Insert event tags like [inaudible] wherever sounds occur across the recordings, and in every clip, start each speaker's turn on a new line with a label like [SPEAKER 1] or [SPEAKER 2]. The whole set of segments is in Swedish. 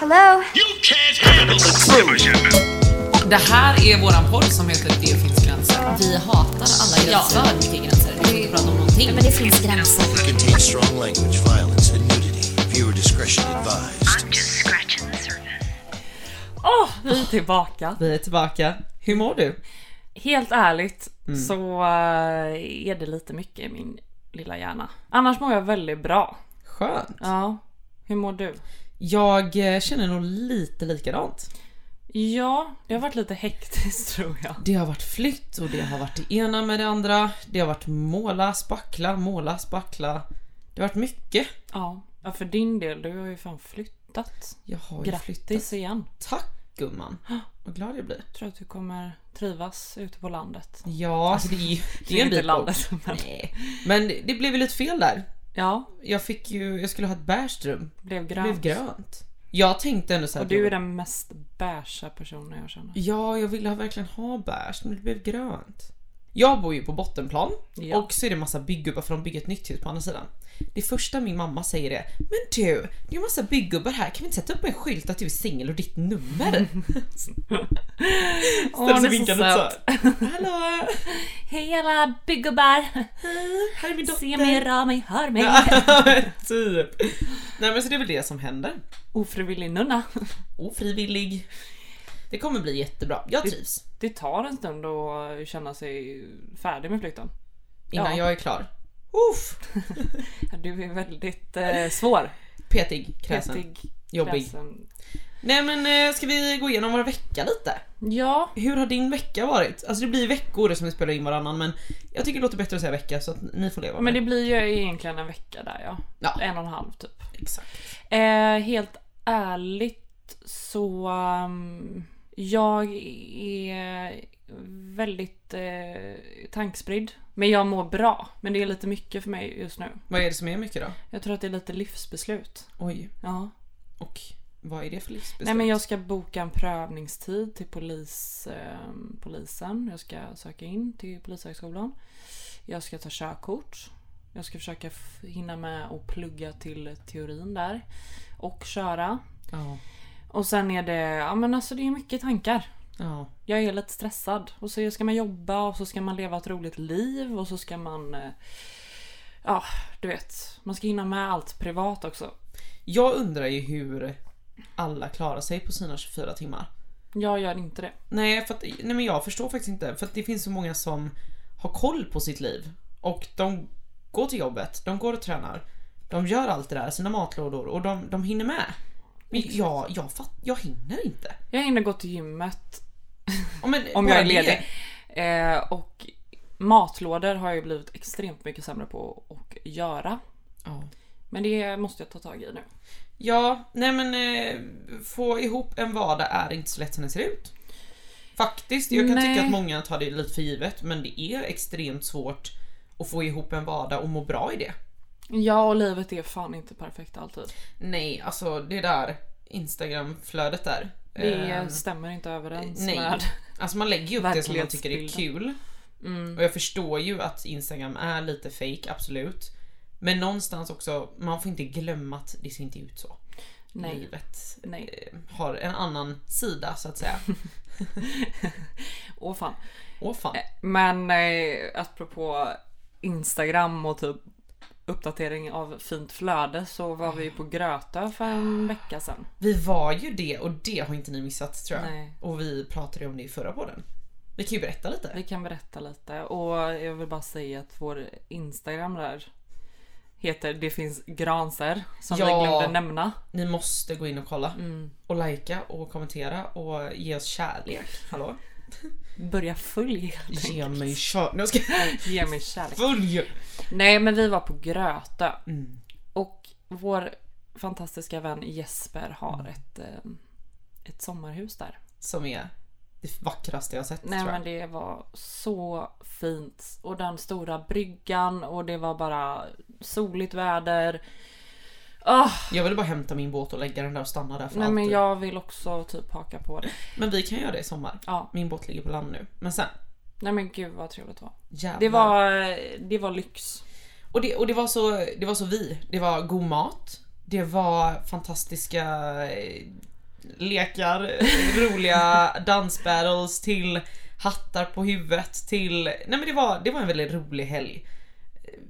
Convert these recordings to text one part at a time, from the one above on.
[SPEAKER 1] Hello?
[SPEAKER 2] You can't handle the truth.
[SPEAKER 3] Det här är våran podd som heter Det finns gränser.
[SPEAKER 4] Vi hatar alla gränser. för mycket gränser. Vi får inte prata om någonting.
[SPEAKER 1] Men det finns gränser.
[SPEAKER 5] contains strong language, violence, and nudity. Viewer discretion advised.
[SPEAKER 6] Åh, vi är tillbaka.
[SPEAKER 7] Vi är tillbaka. Hur mår du?
[SPEAKER 6] Helt ärligt
[SPEAKER 7] Mm.
[SPEAKER 6] så eh, är det lite mycket i min lilla hjärna. Annars mår jag väldigt bra.
[SPEAKER 7] Skönt.
[SPEAKER 6] Ja, hur mår du?
[SPEAKER 7] Jag eh, känner nog lite likadant.
[SPEAKER 6] Ja, det har varit lite hektiskt [laughs] tror jag.
[SPEAKER 7] Det har varit flytt och det har varit det ena med det andra. Det har varit måla, spackla, måla, spackla. Det har varit mycket.
[SPEAKER 6] Ja, ja för din del, du har ju fan flyttat.
[SPEAKER 7] Jag har ju
[SPEAKER 6] Grattis
[SPEAKER 7] flyttat.
[SPEAKER 6] igen.
[SPEAKER 7] Tack gumman. Vad glad jag blir.
[SPEAKER 6] Tror att du kommer trivas ute på landet.
[SPEAKER 7] Ja, alltså det är ju det är
[SPEAKER 6] inte landet, men-
[SPEAKER 7] Nej. Men det, det blev ju lite fel där.
[SPEAKER 6] Ja,
[SPEAKER 7] Jag fick ju, jag skulle ha ett bärstrum.
[SPEAKER 6] blev grönt.
[SPEAKER 7] blev grönt. Jag tänkte ändå så här
[SPEAKER 6] Och du är den mest beiga personen jag känner.
[SPEAKER 7] Ja, jag ville verkligen ha bärs, men det blev grönt. Jag bor ju på bottenplan
[SPEAKER 6] Ja.
[SPEAKER 7] och så är det massa byggubbar för de bygger ett nytt hus på andra sidan. Det första min mamma säger är Men du, det är massa byggubbar här, kan vi inte sätta upp en skylt att du är singel och ditt nummer?
[SPEAKER 6] Åh,
[SPEAKER 7] Ställer sig
[SPEAKER 6] det är så söt.
[SPEAKER 7] Hallå!
[SPEAKER 6] Hej alla byggubbar!
[SPEAKER 7] Här är min dotter!
[SPEAKER 6] Se mig, rör mig, hör mig. [laughs]
[SPEAKER 7] typ. Nej men så det är väl det som händer.
[SPEAKER 6] Ofrivillig nunna.
[SPEAKER 7] Ofrivillig. Det kommer bli jättebra, jag trivs.
[SPEAKER 6] Det tar en stund att känna sig färdig med flytten.
[SPEAKER 7] Innan
[SPEAKER 6] Ja.
[SPEAKER 7] jag är klar. Uff. [laughs]
[SPEAKER 6] Du är väldigt eh, svår.
[SPEAKER 7] Petig, kräsen,
[SPEAKER 6] Petig,
[SPEAKER 7] jobbig.
[SPEAKER 6] kräsen.
[SPEAKER 7] Nej men eh, ska vi gå igenom vår vecka lite?
[SPEAKER 6] Ja,
[SPEAKER 7] Hur har din vecka varit? Alltså det blir veckor som vi spelar in varannan men jag tycker det låter bättre att säga vecka så att ni får leva
[SPEAKER 6] men
[SPEAKER 7] med
[SPEAKER 6] det blir ju egentligen en vecka där ja.
[SPEAKER 7] Ja.
[SPEAKER 6] En och en halv typ.
[SPEAKER 7] Exakt.
[SPEAKER 6] Eh, helt ärligt så um, jag är väldigt eh, tankspridd. Men jag mår bra. Men det är lite mycket för mig just nu.
[SPEAKER 7] Vad är det som är mycket då?
[SPEAKER 6] Jag tror att det är lite livsbeslut.
[SPEAKER 7] Oj,
[SPEAKER 6] Ja.
[SPEAKER 7] och vad är det för livsbeslut?
[SPEAKER 6] Nej men jag ska boka en prövningstid till polis, eh, polisen. Jag ska söka in till polishögskolan. Jag ska ta körkort. Jag ska försöka hinna med och plugga till teorin där. Och köra.
[SPEAKER 7] Ja,
[SPEAKER 6] Och sen är det, ja men alltså det är mycket tankar.
[SPEAKER 7] Ja.
[SPEAKER 6] Jag är lite stressad. Och så ska man jobba och så ska man leva ett roligt liv och så ska man... eh, Ja, du vet. Man ska hinna med allt privat också.
[SPEAKER 7] Jag undrar ju hur alla klarar sig på sina 24 timmar.
[SPEAKER 6] Jag gör inte det.
[SPEAKER 7] Nej, för att, nej men jag förstår faktiskt inte. För att det finns så många som har koll på sitt liv. Och de går till jobbet, de går och tränar. De gör allt det där, sina matlådor och de, de hinner med. Men jag, jag, fatt, jag hinner inte.
[SPEAKER 6] Jag hinner gå till gymmet
[SPEAKER 7] Ja, men
[SPEAKER 6] om jag är ledig. Eh, och matlådor har jag blivit extremt mycket sämre på att göra.
[SPEAKER 7] Ja.
[SPEAKER 6] Men det måste jag ta tag i nu.
[SPEAKER 7] Ja, nej men eh, få ihop en vardag är inte så lätt som det ser ut. Faktiskt, jag kan
[SPEAKER 6] Nej.
[SPEAKER 7] tycka att många tar det lite för givet men det är extremt svårt att få ihop en vardag och må bra i det.
[SPEAKER 6] Ja, och livet är fan inte perfekt alltid.
[SPEAKER 7] Nej, alltså det där Instagram-flödet där.
[SPEAKER 6] Det
[SPEAKER 7] eh,
[SPEAKER 6] stämmer inte överens
[SPEAKER 7] nej.
[SPEAKER 6] med...
[SPEAKER 7] Alltså man lägger ju upp det som man tycker är kul. Och jag förstår ju att Instagram är lite fake, absolut. Men någonstans också, man får inte glömma att det ser inte ut så.
[SPEAKER 6] Nej.
[SPEAKER 7] Livet
[SPEAKER 6] Nej.
[SPEAKER 7] eh, har en annan sida så att säga. [laughs]
[SPEAKER 6] Åh fan.
[SPEAKER 7] Åh fan.
[SPEAKER 6] Men eh, apropå Instagram och typ uppdatering av fint flöde så var vi på Grötö för en vecka sedan.
[SPEAKER 7] Vi var ju det och det har inte ni missat tror jag.
[SPEAKER 6] Nej.
[SPEAKER 7] Och vi pratade om det i förra podden. Vi kan ju berätta lite.
[SPEAKER 6] Vi kan berätta lite och jag vill bara säga att vår Instagram där heter Det finns granser som vi
[SPEAKER 7] Ja.
[SPEAKER 6] glömde nämna.
[SPEAKER 7] Ni måste gå in och kolla.
[SPEAKER 6] Mm.
[SPEAKER 7] Och likea och kommentera och ge oss kärlek. Hallå?
[SPEAKER 6] Börja följ helt
[SPEAKER 7] Ge
[SPEAKER 6] enkelt.
[SPEAKER 7] mig kärlek. [laughs]
[SPEAKER 6] Ge mig kärlek.
[SPEAKER 7] följ!
[SPEAKER 6] Nej men vi var på Grötö.
[SPEAKER 7] Mm.
[SPEAKER 6] Och vår fantastiska vän Jesper har ett, eh, ett sommarhus där.
[SPEAKER 7] Som är det vackraste jag sett
[SPEAKER 6] Nej
[SPEAKER 7] tror jag.
[SPEAKER 6] men det var så fint. Och den stora bryggan och det var bara soligt väder. Ah,
[SPEAKER 7] Jag ville bara hämta min båt och lägga den där och stanna där för
[SPEAKER 6] nej
[SPEAKER 7] alltid.
[SPEAKER 6] men jag vill också typ haka på det.
[SPEAKER 7] Men vi kan göra det i sommar.
[SPEAKER 6] Ja.
[SPEAKER 7] Min båt ligger på land nu. Men sen,
[SPEAKER 6] Nej men gud vad trevligt det var.
[SPEAKER 7] jävlar.
[SPEAKER 6] Det var, det var lyx.
[SPEAKER 7] Och, det, och det, var så, det var så vi. Det var god mat. Det var fantastiska eh, lekar, [laughs] roliga dansbattles till hattar på huvudet till... Nej men det var, det var en väldigt rolig helg.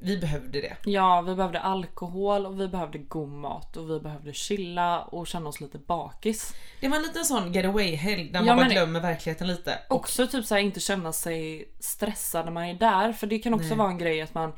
[SPEAKER 7] Vi behövde det.
[SPEAKER 6] Ja, vi behövde alkohol och vi behövde god mat och vi behövde chilla och känna oss lite bakis.
[SPEAKER 7] Det var en liten sån getaway-helg där man
[SPEAKER 6] Ja,
[SPEAKER 7] bara glömmer verkligheten lite.
[SPEAKER 6] Också typ så här, inte känna sig stressad när man är där för det kan också
[SPEAKER 7] Nej.
[SPEAKER 6] vara en grej att man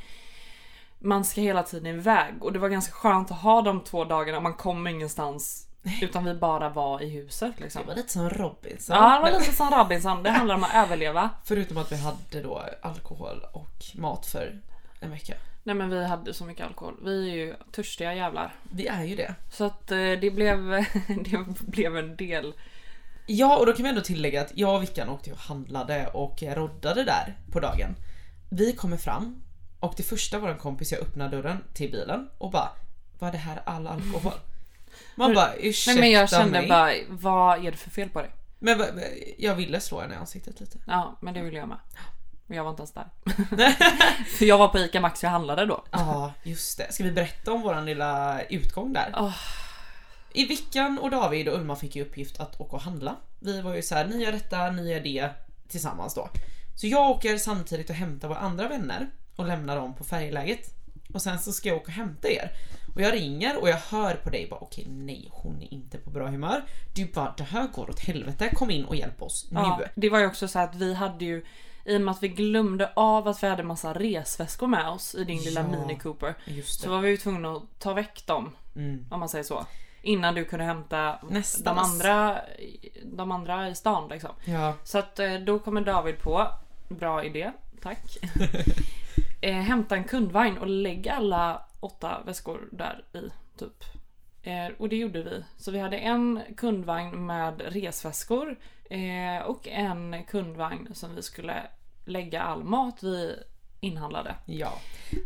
[SPEAKER 6] man ska hela tiden iväg och det var ganska skönt att ha de två dagarna man kom ingenstans utan vi bara var i huset liksom.
[SPEAKER 7] det var lite som Robinson.
[SPEAKER 6] Ja, det var lite som Robinson. Det handlar om att överleva.
[SPEAKER 7] Förutom att vi hade då alkohol och mat för en vecka.
[SPEAKER 6] Nej men vi hade så mycket alkohol. Vi är ju törstiga jävlar.
[SPEAKER 7] Vi är ju det.
[SPEAKER 6] Så att eh, det blev, [laughs] det blev en del.
[SPEAKER 7] Ja, och då kan vi ändå tillägga att jag och Vickan åkte och handlade och roddade där på dagen. Vi kommer fram och det första vår kompis jag öppnar dörren till bilen och bara Var det här all alkohol? [laughs] Man bara ursäkta
[SPEAKER 6] Nej men jag kände
[SPEAKER 7] mig.
[SPEAKER 6] bara, vad är det för fel på dig?
[SPEAKER 7] Men jag ville slå henne i ansiktet lite.
[SPEAKER 6] Ja men det ville jag med. Men jag var inte ens där. [laughs] För jag var på ICA Maxi och handlade då.
[SPEAKER 7] Ja, just det. Ska vi berätta om våran lilla utgång där?
[SPEAKER 6] Åh.
[SPEAKER 7] I Vickan och David och Ulma fick ju uppgift att åka och handla. Vi var ju så här, ni gör detta, ni gör det tillsammans då. Så jag åker samtidigt och hämtar våra andra vänner och lämnar dem på färjeläget. Och sen så ska jag åka och hämta er. Och jag ringer och jag hör på dig bara okej nej hon är inte på bra humör. Du bara det här går åt helvete, kom in och hjälp oss nu.
[SPEAKER 6] Ja, det var ju också så att vi hade ju i och med att vi glömde av att vi hade massa resväskor med oss i din lilla
[SPEAKER 7] Ja.
[SPEAKER 6] Mini Cooper. Så var vi ju tvungna att ta väck dem.
[SPEAKER 7] Mm.
[SPEAKER 6] Om man säger så. Innan du kunde hämta de andra, de andra i stan liksom.
[SPEAKER 7] Ja,
[SPEAKER 6] Så att eh, då kommer David på, bra idé, tack. [laughs] eh, hämta en kundvagn och lägg alla åtta väskor där i typ. Eh, och det gjorde vi. Så vi hade en kundvagn med resväskor eh, och en kundvagn som vi skulle lägga all mat vi inhandlade.
[SPEAKER 7] Ja.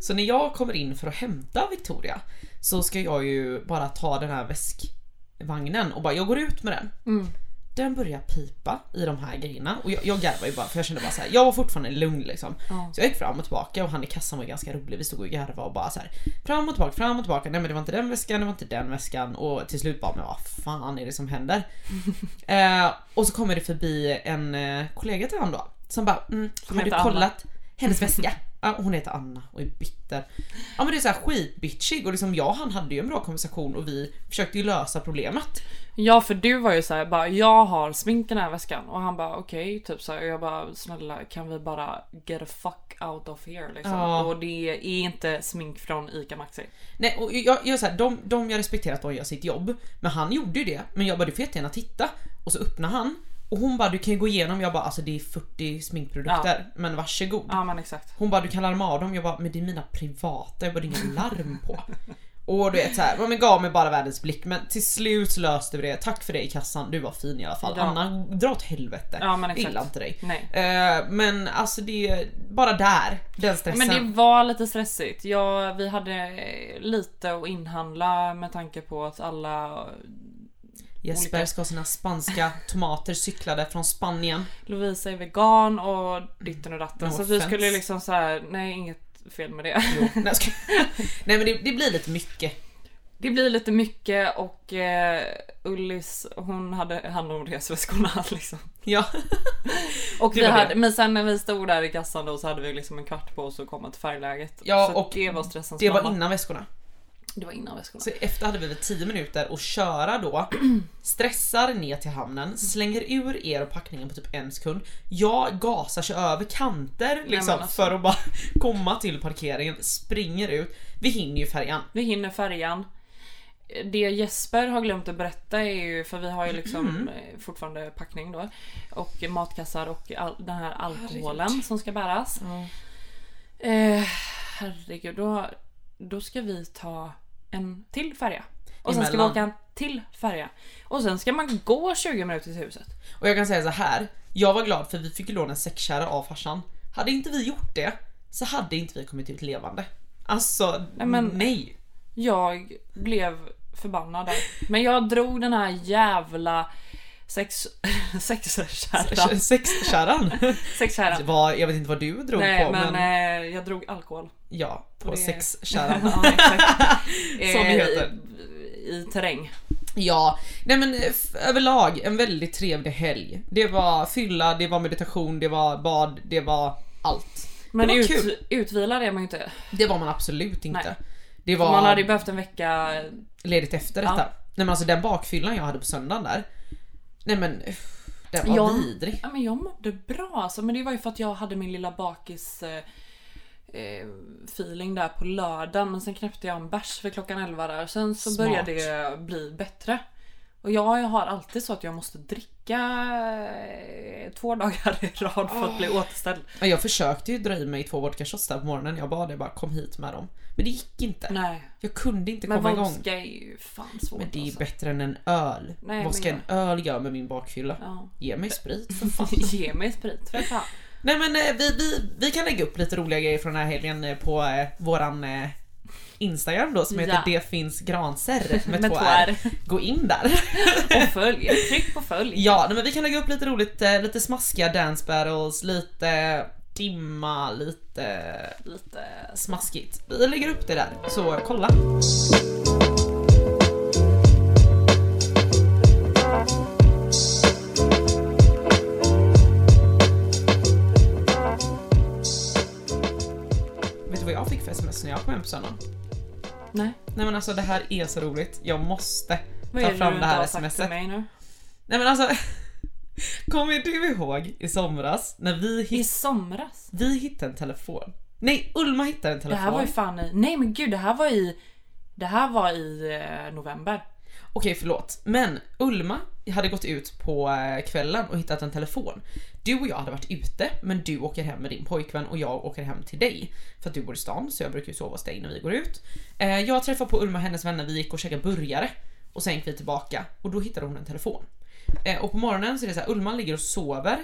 [SPEAKER 7] Så när jag kommer in för att hämta Victoria så ska jag ju bara ta den här väskvagnen och bara jag går ut med den.
[SPEAKER 6] Mm.
[SPEAKER 7] Den börjar pipa i de här grejerna och jag, jag garvar ju bara för jag kände bara så här. jag var fortfarande lugn liksom.
[SPEAKER 6] Ja.
[SPEAKER 7] Så jag gick fram och tillbaka och han i kassan var ganska rolig. Vi stod och garvade och bara så här fram och tillbaka, fram och tillbaka. Nej men det var inte den väskan, det var inte den väskan och till slut bara men vad fan är det som händer? [laughs] eh, och så kommer det förbi en eh, kollega till han då som bara mm, har du
[SPEAKER 6] heter Anna."
[SPEAKER 7] kollat hennes väska? [laughs] Hon heter Anna och är bitter. Ja men det är så här skitbitchig och liksom jag och han hade ju en bra konversation och vi försökte ju lösa problemet.
[SPEAKER 6] Ja för du var ju såhär bara jag har smink i den här väskan och han bara okej typ så här, och jag bara snälla kan vi bara get the fuck out of here liksom.
[SPEAKER 7] Ja.
[SPEAKER 6] Och det är inte smink från ICA Maxi.
[SPEAKER 7] Nej och jag, jag så här, de, de jag respekterar att de gör sitt jobb Men han gjorde ju det Men jag bara du får jättegärna titta Och så öppnar han Och hon bara du kan ju gå igenom Jag bara alltså det är 40 sminkprodukter Men varsågod
[SPEAKER 6] Ja men exakt.
[SPEAKER 7] Hon bara du kan larma av dem Jag bara men det är mina privata Jag bara det är inga larm på [laughs] Och du vet såhär, ja, men gav mig bara världens blick men till slut löste vi det. Tack för det i kassan, du var fin i alla fall.
[SPEAKER 6] Ja.
[SPEAKER 7] Anna, dra åt helvete.
[SPEAKER 6] Ja men exakt.
[SPEAKER 7] Gillar inte dig.
[SPEAKER 6] Nej.
[SPEAKER 7] Eh, men alltså det, bara där, den stressen.
[SPEAKER 6] Men det var lite stressigt. Ja, vi hade lite att inhandla med tanke på att alla
[SPEAKER 7] Jesper
[SPEAKER 6] olika-
[SPEAKER 7] ska ha sina spanska tomater cyklade från Spanien.
[SPEAKER 6] Lovisa är vegan och ditten och datten.
[SPEAKER 7] No
[SPEAKER 6] så vi skulle liksom så här, nej inget fel med det.
[SPEAKER 7] Jo, nej, ska... [laughs] nej men det, det blir lite mycket.
[SPEAKER 6] Det blir lite mycket och eh, Ullis hon hade hand om resväskorna [laughs] liksom.
[SPEAKER 7] Ja.
[SPEAKER 6] Och vi hade, men sen när vi stod där i kassan då så hade vi liksom en kvart på oss att komma till färgläget.
[SPEAKER 7] Ja,
[SPEAKER 6] så
[SPEAKER 7] och
[SPEAKER 6] det var stressens
[SPEAKER 7] Det var innan väskorna.
[SPEAKER 6] Det var innan väskorna.
[SPEAKER 7] Så efter hade vi väl 10 minuter och köra då, [clears throat] stressar ner till hamnen, slänger ur er och packningen på typ en sekund. Jag gasar sig över kanter liksom
[SPEAKER 6] men alltså.
[SPEAKER 7] för att bara [laughs] komma till parkeringen, springer ut. Vi hinner ju färjan.
[SPEAKER 6] Vi hinner färjan. Det Jesper har glömt att berätta är ju, för vi har ju liksom
[SPEAKER 7] Mm.
[SPEAKER 6] eh, fortfarande packning då. Och matkassar och all, den här alkoholen som ska bäras. Eh, herregud, då, då ska vi ta en till färja. Och sen ska vi
[SPEAKER 7] Emellan.
[SPEAKER 6] åka en till färja. Och sen ska man gå 20 minuter till huset.
[SPEAKER 7] Och jag kan säga så här. jag var glad för vi fick ju låna en säckkärra av farsan. Hade inte vi gjort det så hade inte vi kommit ut levande. Alltså,
[SPEAKER 6] Nej, men-. Jag blev förbannad där. Men jag drog den här jävla [laughs] sex... sexkärran. [laughs]
[SPEAKER 7] Sexkärran.
[SPEAKER 6] Sexkärran.
[SPEAKER 7] Var- Jag vet inte vad du drog
[SPEAKER 6] Nej
[SPEAKER 7] på
[SPEAKER 6] men,
[SPEAKER 7] men,
[SPEAKER 6] eh, jag drog alkohol.
[SPEAKER 7] ja, på
[SPEAKER 6] det-
[SPEAKER 7] sexkärran. [laughs]
[SPEAKER 6] ja.
[SPEAKER 7] Som det
[SPEAKER 6] Eh,
[SPEAKER 7] heter.
[SPEAKER 6] I, I terräng.
[SPEAKER 7] Ja, nej men f- överlag en väldigt trevlig helg. Det var fylla, det var meditation, det var bad, det var allt.
[SPEAKER 6] Men
[SPEAKER 7] det var
[SPEAKER 6] ut,
[SPEAKER 7] kul.
[SPEAKER 6] utvilad är man ju inte.
[SPEAKER 7] Det var man absolut inte.
[SPEAKER 6] Nej.
[SPEAKER 7] Det var
[SPEAKER 6] Man hade ju behövt en vecka.
[SPEAKER 7] ledigt efter
[SPEAKER 6] Ja.
[SPEAKER 7] detta. Nej men alltså den bakfyllan jag hade på söndagen där. Nej men den var
[SPEAKER 6] Ja.
[SPEAKER 7] vidrig.
[SPEAKER 6] Ja, men jag mådde bra alltså. Men det var ju för att jag hade min lilla bakis eh, eh, feeling där på lördagen. Men sen knäppte jag en bärs för klockan 11 där. Sen så
[SPEAKER 7] Smart.
[SPEAKER 6] började det bli bättre. Och jag har alltid så att jag måste dricka eh, två dagar i rad för att bli återställd.
[SPEAKER 7] Ja, Jag försökte ju dra i mig två vodka shots där på morgonen. Jag bad det bara kom hit med dem. Men det gick inte.
[SPEAKER 6] Nej.
[SPEAKER 7] Jag kunde inte
[SPEAKER 6] Men
[SPEAKER 7] komma igång.
[SPEAKER 6] vodka är ju fan svårt
[SPEAKER 7] Men det är
[SPEAKER 6] alltså.
[SPEAKER 7] bättre än en öl.
[SPEAKER 6] Nej,
[SPEAKER 7] Vad ska en
[SPEAKER 6] men
[SPEAKER 7] öl göra med min bakfylla?
[SPEAKER 6] Ja.
[SPEAKER 7] Ge mig sprit för [laughs] fan.
[SPEAKER 6] Ge mig sprit för fan.
[SPEAKER 7] Nej men eh, vi, vi, vi kan lägga upp lite roliga grejer från den här helgen eh, på eh, våran eh, Instagram då som heter
[SPEAKER 6] Ja.
[SPEAKER 7] Det finns granser med, [laughs]
[SPEAKER 6] Med
[SPEAKER 7] två R. Gå in där. [laughs]
[SPEAKER 6] Och följ. Tryck på följ.
[SPEAKER 7] ja, men vi kan lägga upp lite roligt, eh, lite smaskiga dance battles, lite dimma, lite
[SPEAKER 6] Lite
[SPEAKER 7] smaskigt. Vi lägger upp det där, så kolla. Vet du vad jag fick för sms när jag kom hem på söndagen?
[SPEAKER 6] Nej.
[SPEAKER 7] Nej men alltså det här är så roligt, jag måste
[SPEAKER 6] Vad
[SPEAKER 7] ta
[SPEAKER 6] är det
[SPEAKER 7] fram
[SPEAKER 6] du
[SPEAKER 7] det
[SPEAKER 6] inte
[SPEAKER 7] här
[SPEAKER 6] har sagt till
[SPEAKER 7] smset.
[SPEAKER 6] mig nu?
[SPEAKER 7] Nej men alltså, [laughs] kommer du ihåg i somras när vi,
[SPEAKER 6] I
[SPEAKER 7] hit,
[SPEAKER 6] somras?
[SPEAKER 7] vi hittade en telefon? Nej, Ulma hittade en
[SPEAKER 6] Det
[SPEAKER 7] telefon.
[SPEAKER 6] här var ju fan i... Nej men gud, det här var i... Det här var i eh, november.
[SPEAKER 7] Okej, förlåt. Men Ulma hade gått ut på eh, kvällen och hittat en telefon. Du och jag hade varit ute, men du åker hem med din pojkvän och jag åker hem till dig. För att du bor i stan, så jag brukar ju sova hos dig när vi går ut. Eh, jag träffade på Ulma och hennes vänner, vi gick och käkade burgare. Och sen gick vi tillbaka och då hittade hon en telefon. Eh, och på morgonen så är det så här, Ulma ligger och sover.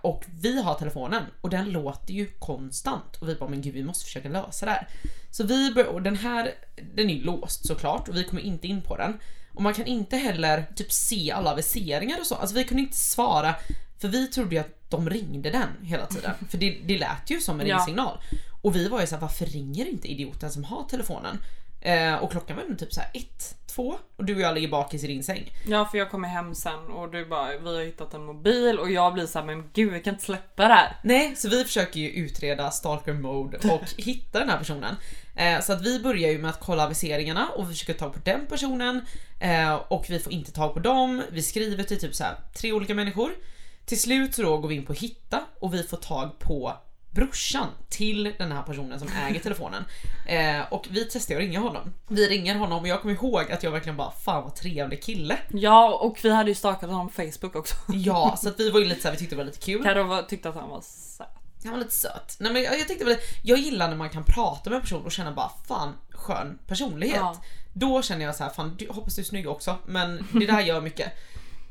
[SPEAKER 7] Och vi har telefonen och den låter ju konstant och vi bara men gud vi måste försöka lösa det här. Så vi och den här, den är ju låst såklart och vi kommer inte in på den. Och man kan inte heller typ se alla aviseringar och så. Alltså vi kunde inte svara för vi trodde ju att de ringde den hela tiden. För det, det lät ju som en
[SPEAKER 6] Ja.
[SPEAKER 7] ringsignal. Och vi var ju såhär, varför ringer inte idioten som har telefonen? Eh, och klockan var nu typ såhär ett, två och du och jag ligger bakis i din säng.
[SPEAKER 6] Ja för jag kommer hem sen och du bara vi har hittat en mobil och jag blir såhär men gud jag kan inte släppa det här.
[SPEAKER 7] Nej, så vi försöker ju utreda stalker mode och hitta den här personen. Eh, så att vi börjar ju med att kolla aviseringarna och vi försöker ta på den personen eh, och vi får inte tag på dem. Vi skriver till typ så här tre olika människor. Till slut så då går vi in på hitta och vi får tag på brorsan till den här personen som äger telefonen. Eh, och vi testar att ringa honom. Vi ringer honom och jag kommer ihåg att jag verkligen bara fan vad trevlig kille.
[SPEAKER 6] Ja och vi hade ju stakat honom på Facebook också.
[SPEAKER 7] Ja, så att vi var ju lite så här, vi tyckte det var lite kul.
[SPEAKER 6] Carro tyckte att han var.
[SPEAKER 7] Han var lite söt. Nej men jag, jag väl, jag gillar när man kan prata med en person och känna bara fan skön personlighet.
[SPEAKER 6] Ja.
[SPEAKER 7] Då känner jag så här, fan du, hoppas du är snygg också men det där gör mycket.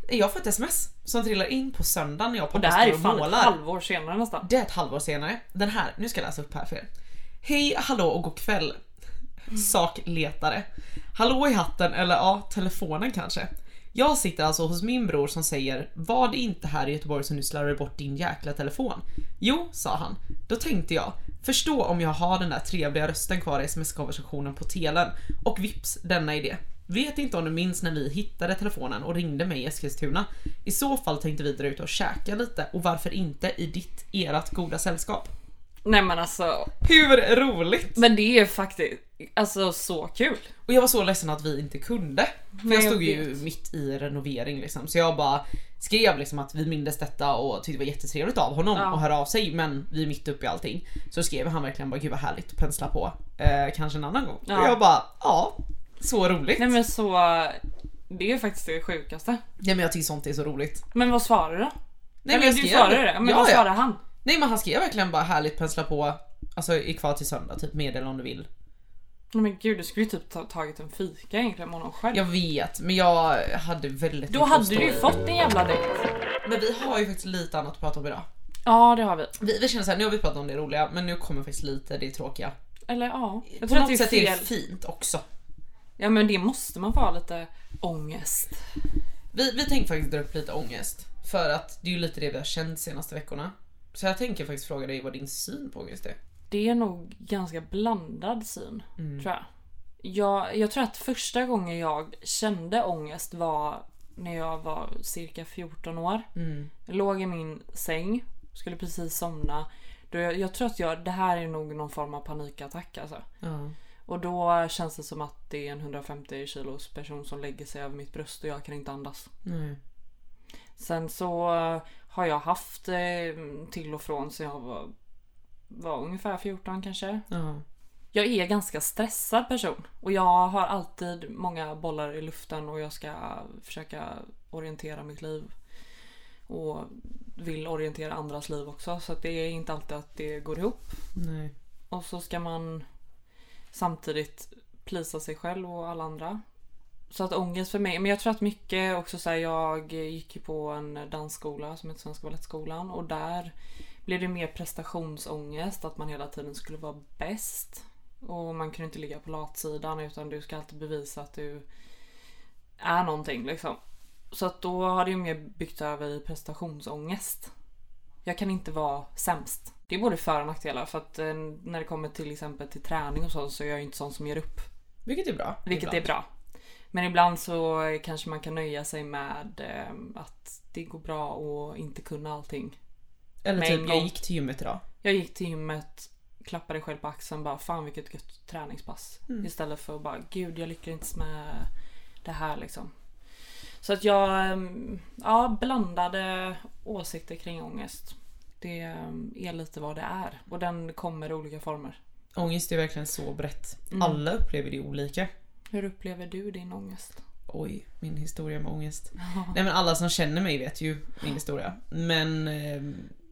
[SPEAKER 7] Jag får ett sms som trillar in på söndagen när jag och
[SPEAKER 6] Och det
[SPEAKER 7] pappa
[SPEAKER 6] här är
[SPEAKER 7] står och
[SPEAKER 6] fan ett
[SPEAKER 7] målar.
[SPEAKER 6] halvår senare nästan.
[SPEAKER 7] Det är ett halvår senare. Den här, nu ska jag läsa upp här för er. Hej, hallå och god kväll. Sakletare. Hallå i hatten eller ja, telefonen kanske. Jag sitter alltså hos min bror som säger Var det inte här i Göteborg som du slarvade bort din jäkla telefon? Jo, sa han. Då tänkte jag Förstå om jag har den där trevliga rösten kvar i sms-konversationen på telen och vips denna idé. Vet inte om du minns när vi hittade telefonen och ringde mig i Eskilstuna. I så fall tänkte vi dra ut och käka lite och varför inte i ditt, erat goda sällskap.
[SPEAKER 6] Nej men alltså.
[SPEAKER 7] Hur roligt!
[SPEAKER 6] Men det är faktiskt alltså så kul.
[SPEAKER 7] Och jag var så ledsen att vi inte kunde. För
[SPEAKER 6] Nej,
[SPEAKER 7] jag
[SPEAKER 6] jag
[SPEAKER 7] stod ju
[SPEAKER 6] vet.
[SPEAKER 7] mitt i renovering liksom. Så jag bara skrev liksom att vi mindes detta och tyckte det var jättetrevligt av honom
[SPEAKER 6] Ja.
[SPEAKER 7] att höra av sig men vi är mitt uppe i allting. Så skrev han verkligen bara gud vad härligt, pensla på. Eh, kanske en annan gång.
[SPEAKER 6] Ja.
[SPEAKER 7] Och jag bara ja, så roligt.
[SPEAKER 6] Nej men så. Det är faktiskt det sjukaste.
[SPEAKER 7] Ja, men jag tycker sånt är så roligt.
[SPEAKER 6] Men vad svarar du då?
[SPEAKER 7] Nej,
[SPEAKER 6] Eller
[SPEAKER 7] jag
[SPEAKER 6] du svarade det? Men
[SPEAKER 7] ja,
[SPEAKER 6] vad
[SPEAKER 7] ja.
[SPEAKER 6] svarade han?
[SPEAKER 7] Nej men han skrev verkligen bara härligt pensla på, alltså är kvar till söndag, typ meddela om du vill.
[SPEAKER 6] Men gud du skulle ju typ ta, tagit en fika egentligen med honom själv.
[SPEAKER 7] Jag vet, men jag hade väldigt
[SPEAKER 6] Då
[SPEAKER 7] att
[SPEAKER 6] hade du ju fått en jävla dejt.
[SPEAKER 7] Men vi har ju faktiskt lite annat att prata om idag.
[SPEAKER 6] Ja det har vi.
[SPEAKER 7] Vi, vi känner såhär, nu har vi pratat om det roliga, men nu kommer faktiskt lite det tråkiga.
[SPEAKER 6] Eller ja. Jag
[SPEAKER 7] På
[SPEAKER 6] tror att
[SPEAKER 7] något
[SPEAKER 6] det är
[SPEAKER 7] sätt är det fint också.
[SPEAKER 6] Ja men det måste man få ha lite ångest.
[SPEAKER 7] Vi, vi tänkte faktiskt dra upp lite ångest. För att det är ju lite det vi har känt senaste veckorna. Så jag tänker faktiskt fråga dig vad din syn på ångest är.
[SPEAKER 6] Det är nog ganska blandad syn
[SPEAKER 7] Mm.
[SPEAKER 6] tror jag. Jag, jag tror att första gången jag kände ångest var när jag var cirka 14 år.
[SPEAKER 7] Mm.
[SPEAKER 6] Jag låg i min säng, skulle precis somna. Då jag, jag tror att jag, det här är nog någon form av panikattack alltså.
[SPEAKER 7] Ja.
[SPEAKER 6] Och då känns det som att det är en 150 kilos person som lägger sig över mitt bröst och jag kan inte andas.
[SPEAKER 7] Nej.
[SPEAKER 6] Sen så eh, har jag haft eh, till och från så jag var, var ungefär 14 kanske.
[SPEAKER 7] Ja.
[SPEAKER 6] Jag är ganska stressad person och jag har alltid många bollar i luften och jag ska försöka orientera mitt liv. Och vill orientera andras liv också så det är inte alltid att det går ihop.
[SPEAKER 7] Nej.
[SPEAKER 6] Och så ska man samtidigt plisa sig själv och alla andra. Så att ångest för mig, men jag tror att mycket också så här, jag gick ju på en dansskola som heter Svenska Balettskolan och där blev det mer prestationsångest, att man hela tiden skulle vara bäst. Och man kunde inte ligga på latsidan utan du ska alltid bevisa att du är någonting liksom. Så att då har det ju mer byggt över i prestationsångest. Jag kan inte vara sämst. Det är både för och nackdelar för att eh, när det kommer till exempel till träning och så så är jag inte sån som ger upp.
[SPEAKER 7] Vilket är bra.
[SPEAKER 6] Vilket
[SPEAKER 7] ibland.
[SPEAKER 6] är bra. Men ibland så kanske man kan nöja sig med eh, att det går bra att inte kunna allting.
[SPEAKER 7] Eller
[SPEAKER 6] med
[SPEAKER 7] typ, jag gick till gymmet idag.
[SPEAKER 6] Jag gick till gymmet, klappade själv på axeln bara fan vilket gött träningspass. Istället för att bara gud jag lyckas med det här liksom. Så att jag, ehm, ja blandade åsikter kring ångest. Det ehm, är lite vad det är och den kommer i olika former.
[SPEAKER 7] Ångest är verkligen så brett.
[SPEAKER 6] Mm.
[SPEAKER 7] Alla upplever det olika.
[SPEAKER 6] Hur upplever du din ångest?
[SPEAKER 7] Oj, min historia med ångest. Nej men alla som känner mig vet ju min historia. Men eh,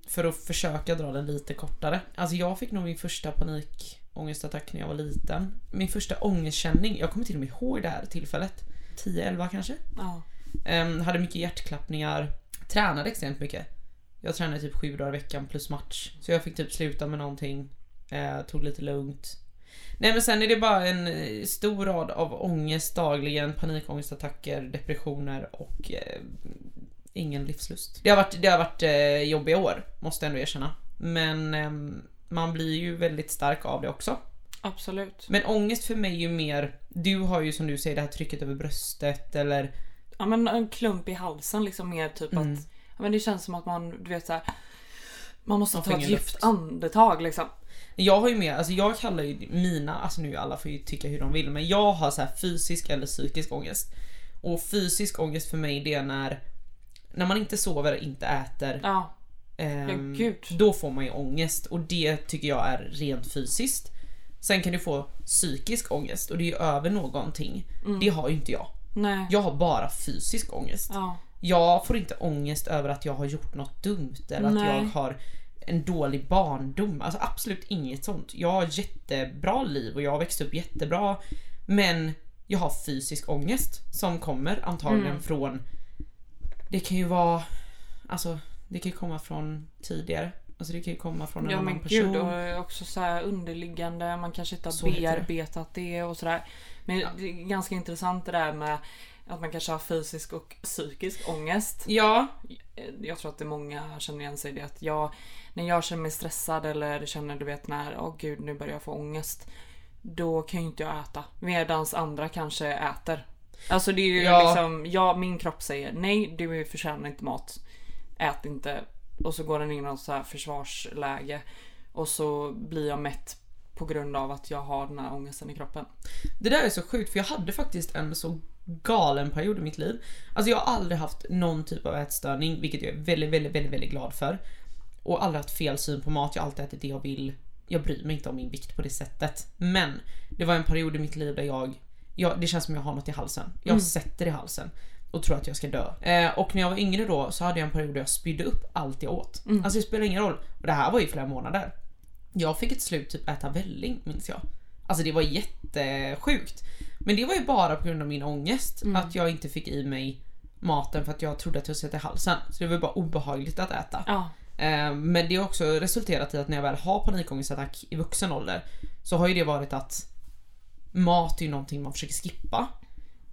[SPEAKER 7] för att försöka dra den lite kortare. Alltså jag fick nog min första panikångestattack när jag var liten. Min första ångestkänning, jag kommer till och med ihåg det här tillfället. 10-11 kanske.
[SPEAKER 6] Ja.
[SPEAKER 7] Ehm, hade mycket hjärtklappningar. Tränade extremt mycket. Jag tränade typ sju dagar i veckan plus match. Så jag fick typ sluta med någonting. Eh, tog lite lugnt. Nej men sen är det bara en eh, stor rad av ångest dagligen, panikångestattacker, depressioner och eh, ingen livslust. Det har varit, det har varit eh, jobbiga år, måste jag ändå erkänna. Men ehm, man blir ju väldigt stark av det också.
[SPEAKER 6] Absolut.
[SPEAKER 7] Men ångest för mig är ju mer, du har ju som du säger det här trycket över bröstet eller
[SPEAKER 6] Ja men en klump i halsen liksom mer typ
[SPEAKER 7] Mm.
[SPEAKER 6] att ja, men det känns som att man du vet så här. Man måste
[SPEAKER 7] Man
[SPEAKER 6] ta ett djupt andetag liksom.
[SPEAKER 7] Jag har ju med, alltså jag kallar ju mina, alltså nu alla får ju tycka hur de vill men jag har så här fysisk eller psykisk ångest. Och fysisk ångest för mig det är när, när man inte sover, inte äter,
[SPEAKER 6] Ja,
[SPEAKER 7] ehm,
[SPEAKER 6] gud.
[SPEAKER 7] då får man ju ångest och det tycker jag är rent fysiskt. Sen kan du få psykisk ångest och det är ju över någonting.
[SPEAKER 6] Mm.
[SPEAKER 7] Det har ju inte jag.
[SPEAKER 6] nej.
[SPEAKER 7] Jag har bara fysisk ångest.
[SPEAKER 6] Ja,
[SPEAKER 7] Jag får inte ångest över att jag har gjort något dumt eller att
[SPEAKER 6] Nej.
[SPEAKER 7] jag har en dålig barndom. Alltså absolut inget sånt. Jag har jättebra liv och jag har växt upp jättebra. Men jag har fysisk ångest som kommer antagligen
[SPEAKER 6] Mm.
[SPEAKER 7] från... Det kan ju vara... Alltså det kan ju komma från tidigare. Alltså det kan ju komma från en
[SPEAKER 6] ja
[SPEAKER 7] annan
[SPEAKER 6] men
[SPEAKER 7] person.
[SPEAKER 6] gud och också så underliggande, man kanske inte har
[SPEAKER 7] Så heter det.
[SPEAKER 6] bearbetat det och sådär. Men
[SPEAKER 7] Ja.
[SPEAKER 6] det är ganska intressant det där med att man kanske har fysisk och psykisk ångest.
[SPEAKER 7] Ja,
[SPEAKER 6] Jag tror att det är många känner igen sig i det att jag, när jag känner mig stressad eller känner du vet när, åh gud nu börjar jag få ångest. Då kan ju inte jag äta. Medans andra kanske äter. Alltså det är ju
[SPEAKER 7] Ja.
[SPEAKER 6] liksom, ja, min kropp säger nej du förtjänar inte mat. Ät inte. Och så går den in i något så här försvarsläge. Och så blir jag mätt på grund av att jag har den här ångesten i kroppen.
[SPEAKER 7] Det där är så sjukt för jag hade faktiskt en så galen period i mitt liv. Alltså jag har aldrig haft någon typ av ätstörning, vilket jag är väldigt, väldigt, väldigt, väldigt glad för. Och aldrig haft fel syn på mat, jag har alltid ätit det jag vill. Jag bryr mig inte om min vikt på det sättet. Men det var en period i mitt liv där jag, jag det känns som jag har något i halsen. Jag sätter det i halsen och tror att jag ska dö. Eh, och när jag var yngre då så hade jag en period där jag spydde upp allt jag åt. Alltså det spelar ingen roll. Och det här var ju flera månader. Jag fick ett slut typ äta välling minns jag. Alltså det var jättesjukt. Men det var ju bara på grund av min ångest. Att jag inte fick i mig maten för att jag trodde att jag sätta i halsen. Så det var bara obehagligt att äta.
[SPEAKER 6] Ja.
[SPEAKER 7] Eh, Men det har också resulterat i att när jag väl har panikångestattack i vuxen ålder så har ju det varit att mat är ju någonting man försöker skippa.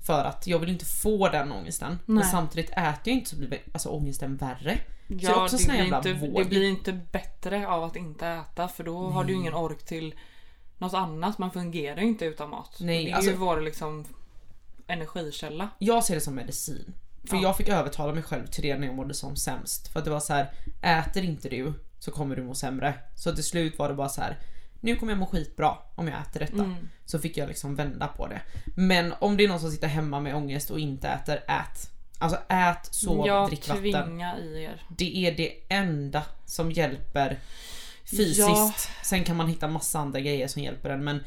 [SPEAKER 7] För att jag vill inte få den ångesten. Men
[SPEAKER 6] Nej.
[SPEAKER 7] samtidigt äter jag inte så blir alltså, ångesten värre. så det är
[SPEAKER 6] Ja,
[SPEAKER 7] också
[SPEAKER 6] det, blir inte, det blir inte bättre av att inte äta för då har du ingen ork till något annat. Man fungerar ju inte utan mat.
[SPEAKER 7] Nej,
[SPEAKER 6] det är
[SPEAKER 7] alltså-
[SPEAKER 6] ju vår liksom energikälla.
[SPEAKER 7] Jag ser det som medicin. För
[SPEAKER 6] Ja.
[SPEAKER 7] jag fick övertala mig själv till det när jag mådde som sämst. För att det var så här: äter inte du så kommer du må sämre. Så till slut var det bara så här. nu kommer jag må skitbra om jag äter detta.
[SPEAKER 6] Mm.
[SPEAKER 7] Så fick jag liksom vända på det. Men om det är någon som sitter hemma med ångest och inte äter, ät. Alltså ät, sov,
[SPEAKER 6] jag
[SPEAKER 7] drick vatten.
[SPEAKER 6] tvinga i er.
[SPEAKER 7] Det är det enda som hjälper fysiskt.
[SPEAKER 6] Ja.
[SPEAKER 7] Sen kan man hitta massa andra grejer som hjälper en men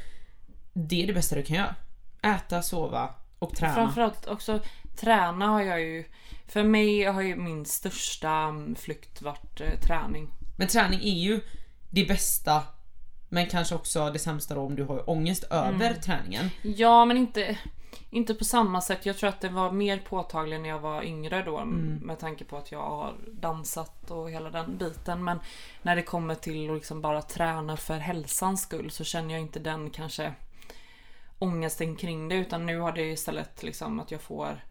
[SPEAKER 7] det är det bästa du kan göra. Äta, sova och träna.
[SPEAKER 6] Framförallt också träna har jag ju. För mig har ju min största flykt varit eh, träning.
[SPEAKER 7] Men träning är ju det bästa men kanske också det sämsta då om du har ångest över
[SPEAKER 6] Mm.
[SPEAKER 7] träningen.
[SPEAKER 6] Ja men inte, inte på samma sätt. Jag tror att det var mer påtagligt när jag var yngre då
[SPEAKER 7] Mm.
[SPEAKER 6] med tanke på att jag har dansat och hela den biten. Men när det kommer till att liksom bara träna för hälsans skull så känner jag inte den kanske ångesten kring det utan nu har det istället liksom att jag får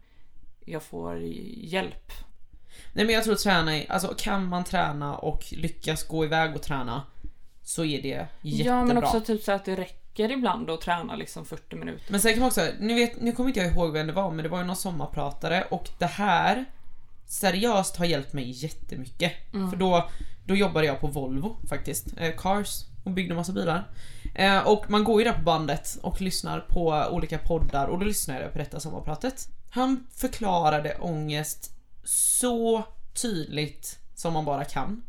[SPEAKER 6] jag får hjälp.
[SPEAKER 7] Nej men jag tror träna, alltså kan man träna och lyckas gå iväg och träna så är det jättebra.
[SPEAKER 6] Ja men också typ så att det räcker ibland att träna liksom 40 minuter.
[SPEAKER 7] Men sen kan man också, nu, vet, nu kommer inte jag ihåg vem det var men det var ju någon sommarpratare och det här seriöst har hjälpt mig jättemycket. För då, då jobbade jag på Volvo faktiskt, eh, Cars och byggde massa bilar. Eh, och man går ju där på bandet och lyssnar på olika poddar och då lyssnade jag på detta sommarpratet. Han förklarade ångest så tydligt som man bara kan.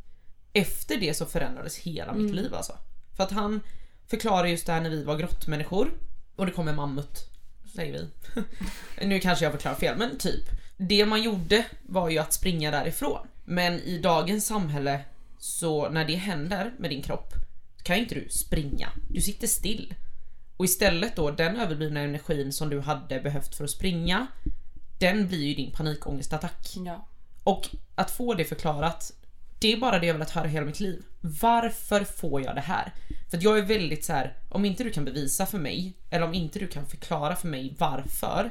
[SPEAKER 7] Efter det så förändrades hela mitt liv alltså. För att han förklarar just det här när vi var grottmänniskor och det kom en mammut, säger vi. [laughs] nu kanske jag förklarar fel, men typ. Det man gjorde var ju att springa därifrån. Men i dagens samhälle så när det händer med din kropp kan ju inte du springa. Du sitter still. Och istället då den överblivna energin som du hade behövt för att springa den blir ju din panikångestattack.
[SPEAKER 6] Ja.
[SPEAKER 7] Och att få det förklarat, det är bara det jag velat höra hela mitt liv. Varför får jag det här? För att jag är väldigt så här: om inte du kan bevisa för mig, eller om inte du kan förklara för mig varför,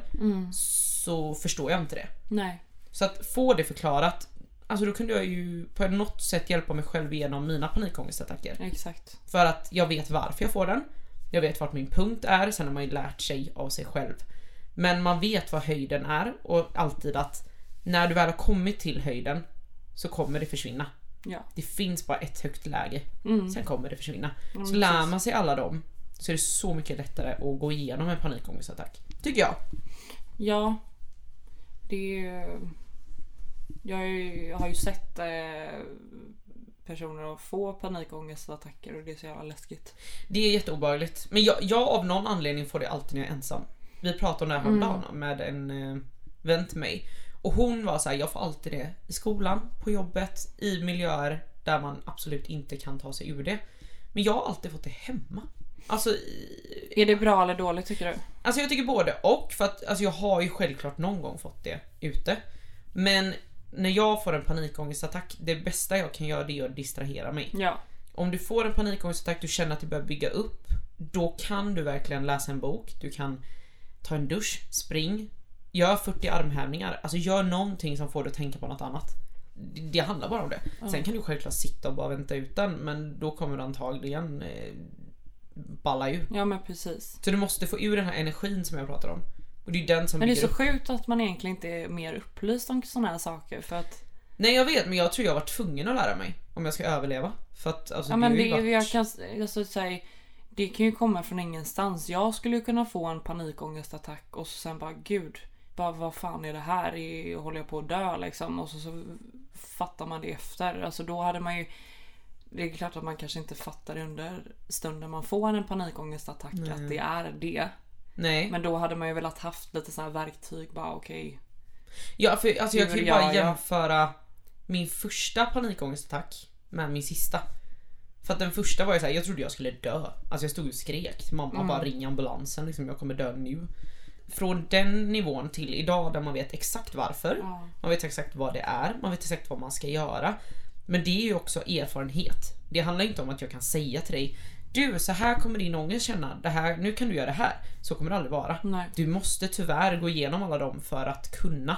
[SPEAKER 7] så förstår jag inte det.
[SPEAKER 6] Nej.
[SPEAKER 7] Så att få det förklarat, alltså då kunde jag ju på något sätt hjälpa mig själv igenom mina panikångestattacker.
[SPEAKER 6] Exakt.
[SPEAKER 7] För att jag vet varför jag får den. Jag vet vart min punkt är, sen har man ju lärt sig av sig själv. Men man vet vad höjden är och alltid att när du väl har kommit till höjden så kommer det försvinna.
[SPEAKER 6] Ja.
[SPEAKER 7] Det finns bara ett högt läge, sen kommer det försvinna. Så
[SPEAKER 6] Mm,
[SPEAKER 7] lär
[SPEAKER 6] precis.
[SPEAKER 7] man sig alla dem så är det så mycket lättare att gå igenom en panikångestattack. Tycker jag.
[SPEAKER 6] Ja. Det. Jag har ju- sett eh, personer få panikångestattacker och det är så jävla läskigt.
[SPEAKER 7] Det är jätteobehagligt. Men jag, jag av någon anledning får det alltid när jag är ensam. Vi pratade om det här häromdagen med en eh, vän till mig. Och hon var så här: jag får alltid det i skolan, på jobbet, i miljöer där man absolut inte kan ta sig ur det. Men jag har alltid fått det hemma. Alltså, i-
[SPEAKER 6] Är det bra eller dåligt tycker du?
[SPEAKER 7] alltså jag tycker både och för att alltså jag har ju självklart någon gång fått det ute. Men när jag får en panikångestattack, det bästa jag kan göra det är att distrahera mig.
[SPEAKER 6] Ja.
[SPEAKER 7] Om du får en panikångestattack, du känner att du börjar bygga upp, då kan du verkligen läsa en bok, du kan ta en dusch, spring, gör 40 armhävningar, alltså gör någonting som får dig att tänka på något annat. Det, det handlar bara om det. Sen kan du självklart sitta och bara vänta ut den, men då kommer du antagligen eh, balla ur.
[SPEAKER 6] Ja men precis.
[SPEAKER 7] Så du måste få ur den här energin som jag pratar om. Och det är den som
[SPEAKER 6] Men det är så
[SPEAKER 7] upp.
[SPEAKER 6] sjukt att man egentligen inte är mer upplyst om sådana här saker för att
[SPEAKER 7] Nej jag vet, men jag tror jag var tvungen att lära mig om jag ska överleva. För att alltså,
[SPEAKER 6] Ja men det,
[SPEAKER 7] ju varit...
[SPEAKER 6] jag kan alltså, säga, det kan ju komma från ingenstans. Jag skulle ju kunna få en panikångestattack och så sen bara gud, bara, vad fan är det här? Är- Håller jag på att dö liksom? Och så, så fattar man det efter. Alltså då hade man ju det är klart att man kanske inte fattar det under stunden man får en panikångestattack att det är det.
[SPEAKER 7] Nej.
[SPEAKER 6] Men då hade man ju velat haft lite så här verktyg bara okej.
[SPEAKER 7] Ja, för alltså jag kan ju bara
[SPEAKER 6] jag?
[SPEAKER 7] jämföra min första panikångestattack med min sista. För att den första var ju såhär, jag trodde jag skulle dö. Alltså jag stod och skrek till mamma
[SPEAKER 6] Mm.
[SPEAKER 7] bara ring ambulansen liksom, jag kommer dö nu. Från den nivån till idag där man vet exakt varför.
[SPEAKER 6] Ja.
[SPEAKER 7] Man vet exakt vad det är, man vet exakt vad man ska göra. Men det är ju också erfarenhet. Det handlar inte om att jag kan säga till dig Du, så här kommer din ångest känna. Det här, nu kan du göra det här. Så kommer det aldrig vara.
[SPEAKER 6] Nej.
[SPEAKER 7] Du måste tyvärr gå igenom alla dem för att kunna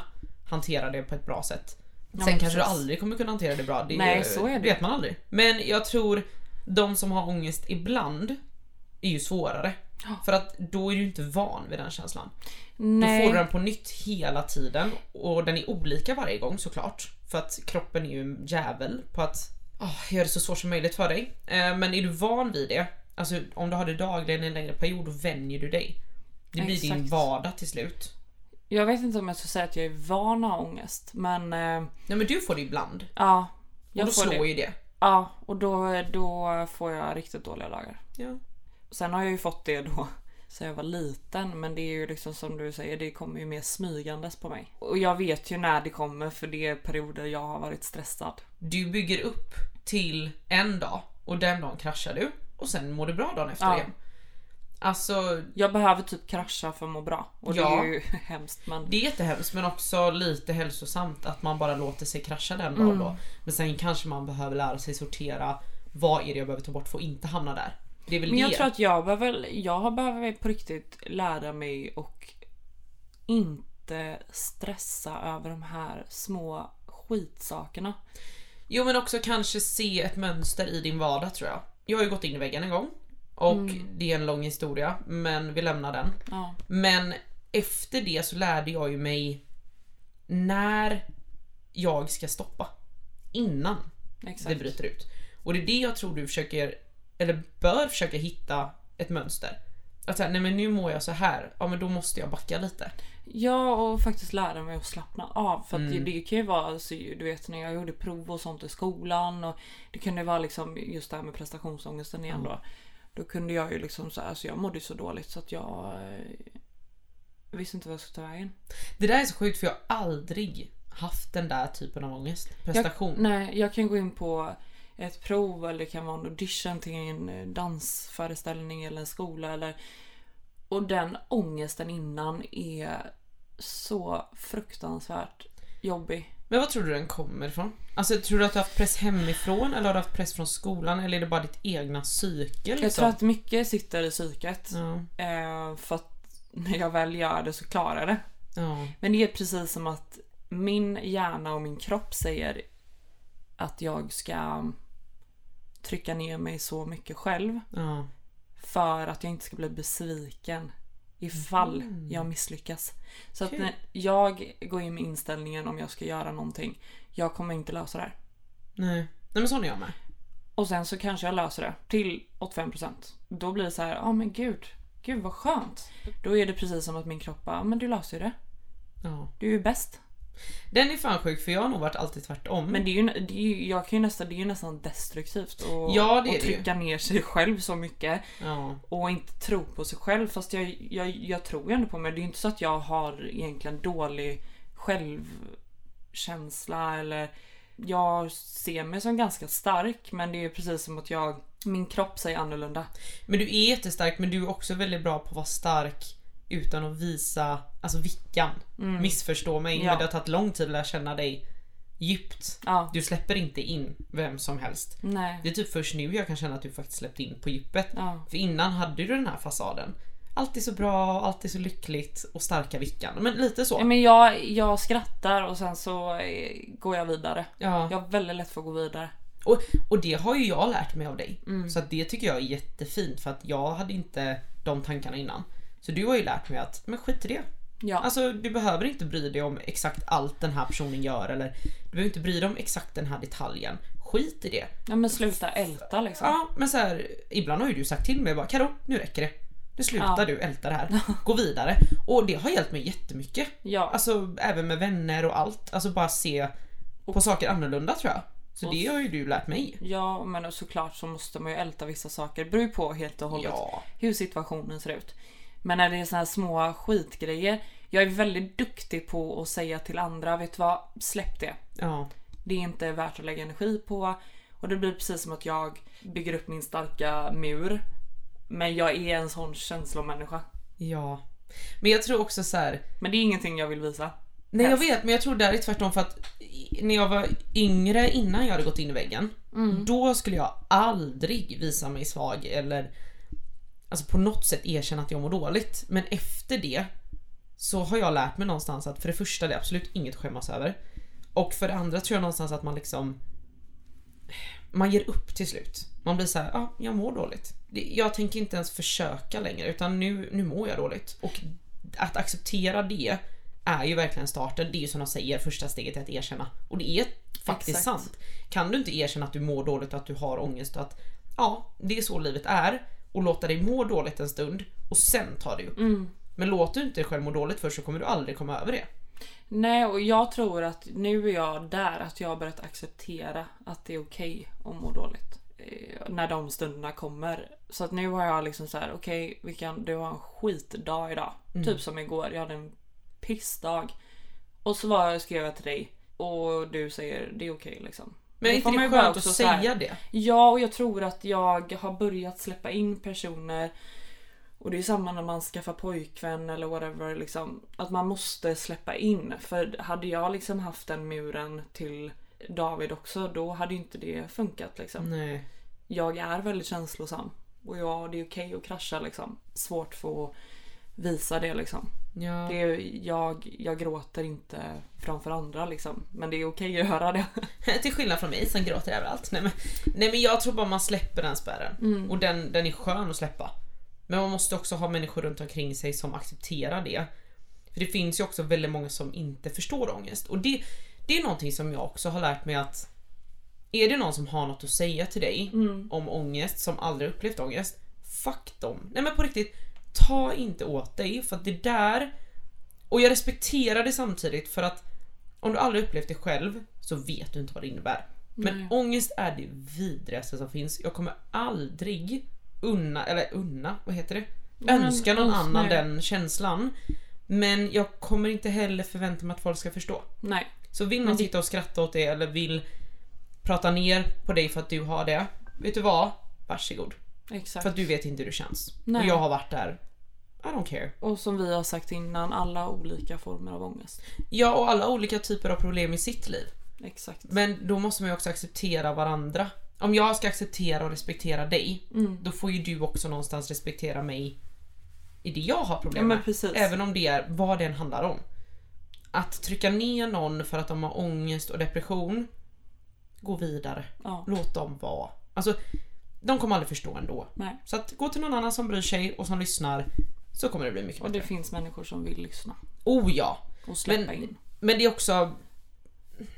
[SPEAKER 7] hantera det på ett bra sätt.
[SPEAKER 6] Ja,
[SPEAKER 7] Sen kanske du aldrig kommer kunna hantera det bra. Det
[SPEAKER 6] Nej, så är det.
[SPEAKER 7] vet man aldrig. Men jag tror de som har ångest ibland är ju svårare. För att då är du inte van vid den känslan. Då
[SPEAKER 6] Nej.
[SPEAKER 7] får du den på nytt hela tiden och den är olika varje gång såklart. För att kroppen är ju en jävel på att oh, göra det så svårt som möjligt för dig. Eh, men är du van vid det, alltså om du har det dagligen en längre period, då vänjer du dig. Det blir din
[SPEAKER 6] Exakt.
[SPEAKER 7] vardag till slut.
[SPEAKER 6] Jag vet inte om jag ska säga att jag är van att ha ångest men eh,
[SPEAKER 7] Nej men du får det ibland.
[SPEAKER 6] ja.
[SPEAKER 7] Och
[SPEAKER 6] Jag
[SPEAKER 7] då
[SPEAKER 6] får
[SPEAKER 7] slår
[SPEAKER 6] det.
[SPEAKER 7] ju det.
[SPEAKER 6] Ja, och då, då får jag riktigt dåliga dagar.
[SPEAKER 7] Ja.
[SPEAKER 6] Sen har jag ju fått det då [laughs] sen jag var liten men det är ju liksom som du säger, det kommer ju mer smygandes på mig. Och jag vet ju när det kommer för det är perioder jag har varit stressad.
[SPEAKER 7] Du bygger upp till en dag och den dagen kraschar du och sen mår du bra dagen efter
[SPEAKER 6] Ja.
[SPEAKER 7] igen. Alltså
[SPEAKER 6] Jag behöver typ krascha för att må bra. Och det
[SPEAKER 7] Ja.
[SPEAKER 6] är ju [laughs] hemskt men...
[SPEAKER 7] Det är jättehemskt men också lite hälsosamt att man bara låter sig krascha den dagen
[SPEAKER 6] Mm.
[SPEAKER 7] då. Men sen kanske man behöver lära sig sortera vad är det jag behöver ta bort för att inte hamna där. Det är väl
[SPEAKER 6] Men jag
[SPEAKER 7] det.
[SPEAKER 6] tror att jag behöver, jag behöver på riktigt lära mig och inte stressa över de här små skitsakerna.
[SPEAKER 7] Jo men också kanske se ett mönster i din vardag tror jag. Jag har ju gått in i väggen en gång. Och
[SPEAKER 6] Mm.
[SPEAKER 7] det är en lång historia men vi lämnar den.
[SPEAKER 6] Ja.
[SPEAKER 7] Men efter det så lärde jag ju mig när jag ska stoppa. Innan
[SPEAKER 6] Exakt.
[SPEAKER 7] det bryter ut. Och det är det jag tror du försöker, eller bör försöka hitta ett mönster. Att säga, nej men nu mår jag så här, ja men då måste jag backa lite.
[SPEAKER 6] Ja och faktiskt lära mig att slappna av. För att
[SPEAKER 7] Mm.
[SPEAKER 6] det, det kan ju vara, alltså, du vet när jag gjorde prov och sånt i skolan och det kunde vara liksom just det här med prestationsångesten igen då. Då kunde jag ju liksom så här, alltså jag mådde så dåligt så att jag eh, visste inte vad jag skulle ta vägen.
[SPEAKER 7] Det där är så sjukt för jag har aldrig haft den där typen av ångest. Prestation.
[SPEAKER 6] Jag, nej, jag kan gå in på ett prov eller det kan vara en audition till en eh, dansföreställning eller en skola eller och den ångesten innan är så fruktansvärt jobbig.
[SPEAKER 7] Men vad tror du den kommer ifrån? Alltså tror du att du har haft press hemifrån eller har du haft press från skolan eller är det bara ditt egna psyke liksom?
[SPEAKER 6] Jag tror att mycket sitter i psyket.
[SPEAKER 7] Ja,
[SPEAKER 6] Eh, för att när jag väl gör det så klarar jag det.
[SPEAKER 7] ja,
[SPEAKER 6] Men det är precis som att min hjärna och min kropp säger att jag ska trycka ner mig så mycket själv
[SPEAKER 7] ja.
[SPEAKER 6] för att jag inte ska bli besviken ifall jag misslyckas. Så att
[SPEAKER 7] Kul.
[SPEAKER 6] när jag går in med inställningen om jag ska göra någonting, jag kommer inte lösa det här.
[SPEAKER 7] Nej. Nej men sån är jag med.
[SPEAKER 6] Och sen så kanske jag löser det till 85%. Då blir det så här, ja men gud, gud vad skönt. Då är det precis som att min kropp bara, "Ja, men du löser ju det.
[SPEAKER 7] Ja.
[SPEAKER 6] Du är ju bäst.
[SPEAKER 7] Den är fan sjuk för jag har nog varit alltid tvärtom.
[SPEAKER 6] Men det är ju, det är ju, jag kan ju nästan, det är ju nästan destruktivt att
[SPEAKER 7] Ja, det ju.
[SPEAKER 6] trycka ner sig själv så mycket
[SPEAKER 7] Ja.
[SPEAKER 6] och inte tro på sig själv. Fast jag, jag, jag tror ju ändå på mig. Det är ju inte så att jag har egentligen dålig självkänsla eller jag ser mig som ganska stark men det är precis som att jag min kropp säger annorlunda.
[SPEAKER 7] Men du är jättestark men du är också väldigt bra på att vara stark utan att visa alltså vickan. Missförstå mig
[SPEAKER 6] Ja.
[SPEAKER 7] men det har tagit lång tid att lära känna dig djupt.
[SPEAKER 6] Ja.
[SPEAKER 7] Du släpper inte in vem som helst.
[SPEAKER 6] Nej.
[SPEAKER 7] Det är typ först nu jag kan känna att du faktiskt släppt in på djupet.
[SPEAKER 6] Ja.
[SPEAKER 7] För innan hade du den här fasaden. Alltid så bra, alltid så lyckligt och starka vickan. Men lite så.
[SPEAKER 6] Ja, Men jag, jag skrattar och sen så eh, går jag vidare.
[SPEAKER 7] Ja.
[SPEAKER 6] Jag har väldigt lätt för att gå vidare.
[SPEAKER 7] Och, och det har ju jag lärt mig av dig.
[SPEAKER 6] Mm.
[SPEAKER 7] Så det tycker jag är jättefint för att jag hade inte de tankarna innan. Så du har ju lärt mig att, men skit i det.
[SPEAKER 6] Ja.
[SPEAKER 7] Alltså du behöver inte bry dig om exakt allt den här personen gör eller du behöver inte bry dig om exakt den här detaljen. Skit i det.
[SPEAKER 6] ja men sluta älta liksom.
[SPEAKER 7] Ja men så här, ibland har ju du sagt till mig bara Karo, nu räcker det. Nu slutar
[SPEAKER 6] Ja.
[SPEAKER 7] du älta det här. [laughs] Gå vidare. Och det har hjälpt mig jättemycket.
[SPEAKER 6] Ja.
[SPEAKER 7] Alltså även med vänner och allt. Alltså bara se på saker annorlunda tror jag. Så det har ju du lärt mig.
[SPEAKER 6] Ja, men såklart så måste man ju älta vissa saker. Det beror ju på helt och hållet
[SPEAKER 7] Ja.
[SPEAKER 6] hur situationen ser ut. Men när det är såna här små skitgrejer. Jag är väldigt duktig på att säga till andra, vet du vad? Släpp det.
[SPEAKER 7] Ja.
[SPEAKER 6] Det är inte värt att lägga energi på. Och det blir precis som att jag bygger upp min starka mur. Men jag är en sån känslomänniska.
[SPEAKER 7] Ja. Men jag tror också så här.
[SPEAKER 6] Men det är ingenting jag vill visa.
[SPEAKER 7] Nej jag vet men jag tror där är tvärtom för att när jag var yngre innan jag hade gått in i väggen. Då skulle jag aldrig visa mig svag eller Alltså på något sätt erkänna att jag mår dåligt. Men efter det så har jag lärt mig någonstans att för det första det är absolut inget att skämmas över. Och för det andra tror jag någonstans att man liksom Man ger upp till slut. Man blir så här, ja, ah, jag mår dåligt. Jag tänker inte ens försöka längre utan nu, nu mår jag dåligt. Och att acceptera det är ju verkligen starten. Det är ju som de säger, första steget är att erkänna. Och det är faktiskt
[SPEAKER 6] Exakt.
[SPEAKER 7] sant. Kan du inte erkänna att du mår dåligt och att du har ångest och att ja, det är så livet är och låta dig må dåligt en stund och sen ta dig upp. Men låt du inte dig själv må dåligt först så kommer du aldrig komma över det.
[SPEAKER 6] Nej, och jag tror att nu är jag där att jag har börjat acceptera att det är okej att må dåligt. Eh, När de stunderna kommer. Så att nu har jag liksom så här: okej, kan, du har en skitdag idag. Typ som igår, jag hade en pissdag. Och så var, skrev jag till dig och du säger det är okej liksom.
[SPEAKER 7] Men är
[SPEAKER 6] Då
[SPEAKER 7] inte det skönt att
[SPEAKER 6] så här-
[SPEAKER 7] säga det?
[SPEAKER 6] Ja, och jag tror att jag har börjat släppa in personer och det är samma när man skaffar pojkvän eller whatever liksom. Att man måste släppa in. För hade jag liksom haft den muren till David också då hade inte det funkat liksom.
[SPEAKER 7] Nej.
[SPEAKER 6] Jag är väldigt känslosam. Och ja, det är okej att krascha liksom. Svårt för att visa det liksom.
[SPEAKER 7] Ja.
[SPEAKER 6] Det är, jag, jag gråter inte framför andra liksom. Men det är okej att göra det. [laughs] [laughs]
[SPEAKER 7] Till skillnad från mig som gråter överallt. Nej men, nej men jag tror bara man släpper den spärren.
[SPEAKER 6] Mm.
[SPEAKER 7] Och den, den är skön att släppa. Men man måste också ha människor runt omkring sig som accepterar det. För det finns ju också väldigt många som inte förstår ångest. Och det, det är någonting som jag också har lärt mig att är det någon som har något att säga till dig
[SPEAKER 6] Mm.
[SPEAKER 7] om ångest, som aldrig upplevt ångest, fuck dem. Nej men på riktigt, ta inte åt dig för att det där och jag respekterar det samtidigt för att om du aldrig upplevt det själv så vet du inte vad det innebär. Men
[SPEAKER 6] Nej.
[SPEAKER 7] ångest är det vidrigaste som finns. Jag kommer aldrig unna, eller unna, vad heter det?
[SPEAKER 6] men
[SPEAKER 7] Önska någon annan
[SPEAKER 6] nej.
[SPEAKER 7] den känslan. Men jag kommer inte heller förvänta mig att folk ska förstå.
[SPEAKER 6] Nej.
[SPEAKER 7] Så vill någon
[SPEAKER 6] det-
[SPEAKER 7] sitta och skratta åt det eller vill prata ner på dig för att du har det. Vet du vad? Varsågod.
[SPEAKER 6] Exakt.
[SPEAKER 7] För att du vet inte hur det känns.
[SPEAKER 6] Nej.
[SPEAKER 7] Och jag har varit där. I don't care.
[SPEAKER 6] Och som vi har sagt innan, alla olika former av ångest.
[SPEAKER 7] Ja, och alla olika typer av problem i sitt liv.
[SPEAKER 6] Exakt.
[SPEAKER 7] Men då måste man ju också acceptera varandra. Om jag ska acceptera och respektera dig,
[SPEAKER 6] Mm.
[SPEAKER 7] då får ju du också någonstans respektera mig i det jag har
[SPEAKER 6] Ja
[SPEAKER 7] problem med.
[SPEAKER 6] precis.
[SPEAKER 7] Även om det är vad det än handlar om. Att trycka ner någon för att de har ångest och depression, gå vidare.
[SPEAKER 6] Ja.
[SPEAKER 7] Låt dem vara. Alltså, de kommer aldrig förstå ändå.
[SPEAKER 6] Nej.
[SPEAKER 7] Så att gå till någon annan som bryr sig och som lyssnar, så kommer det bli mycket
[SPEAKER 6] Och
[SPEAKER 7] bättre.
[SPEAKER 6] det finns människor som vill lyssna
[SPEAKER 7] Oh ja!
[SPEAKER 6] och släppa
[SPEAKER 7] Men-
[SPEAKER 6] in.
[SPEAKER 7] Men det är också,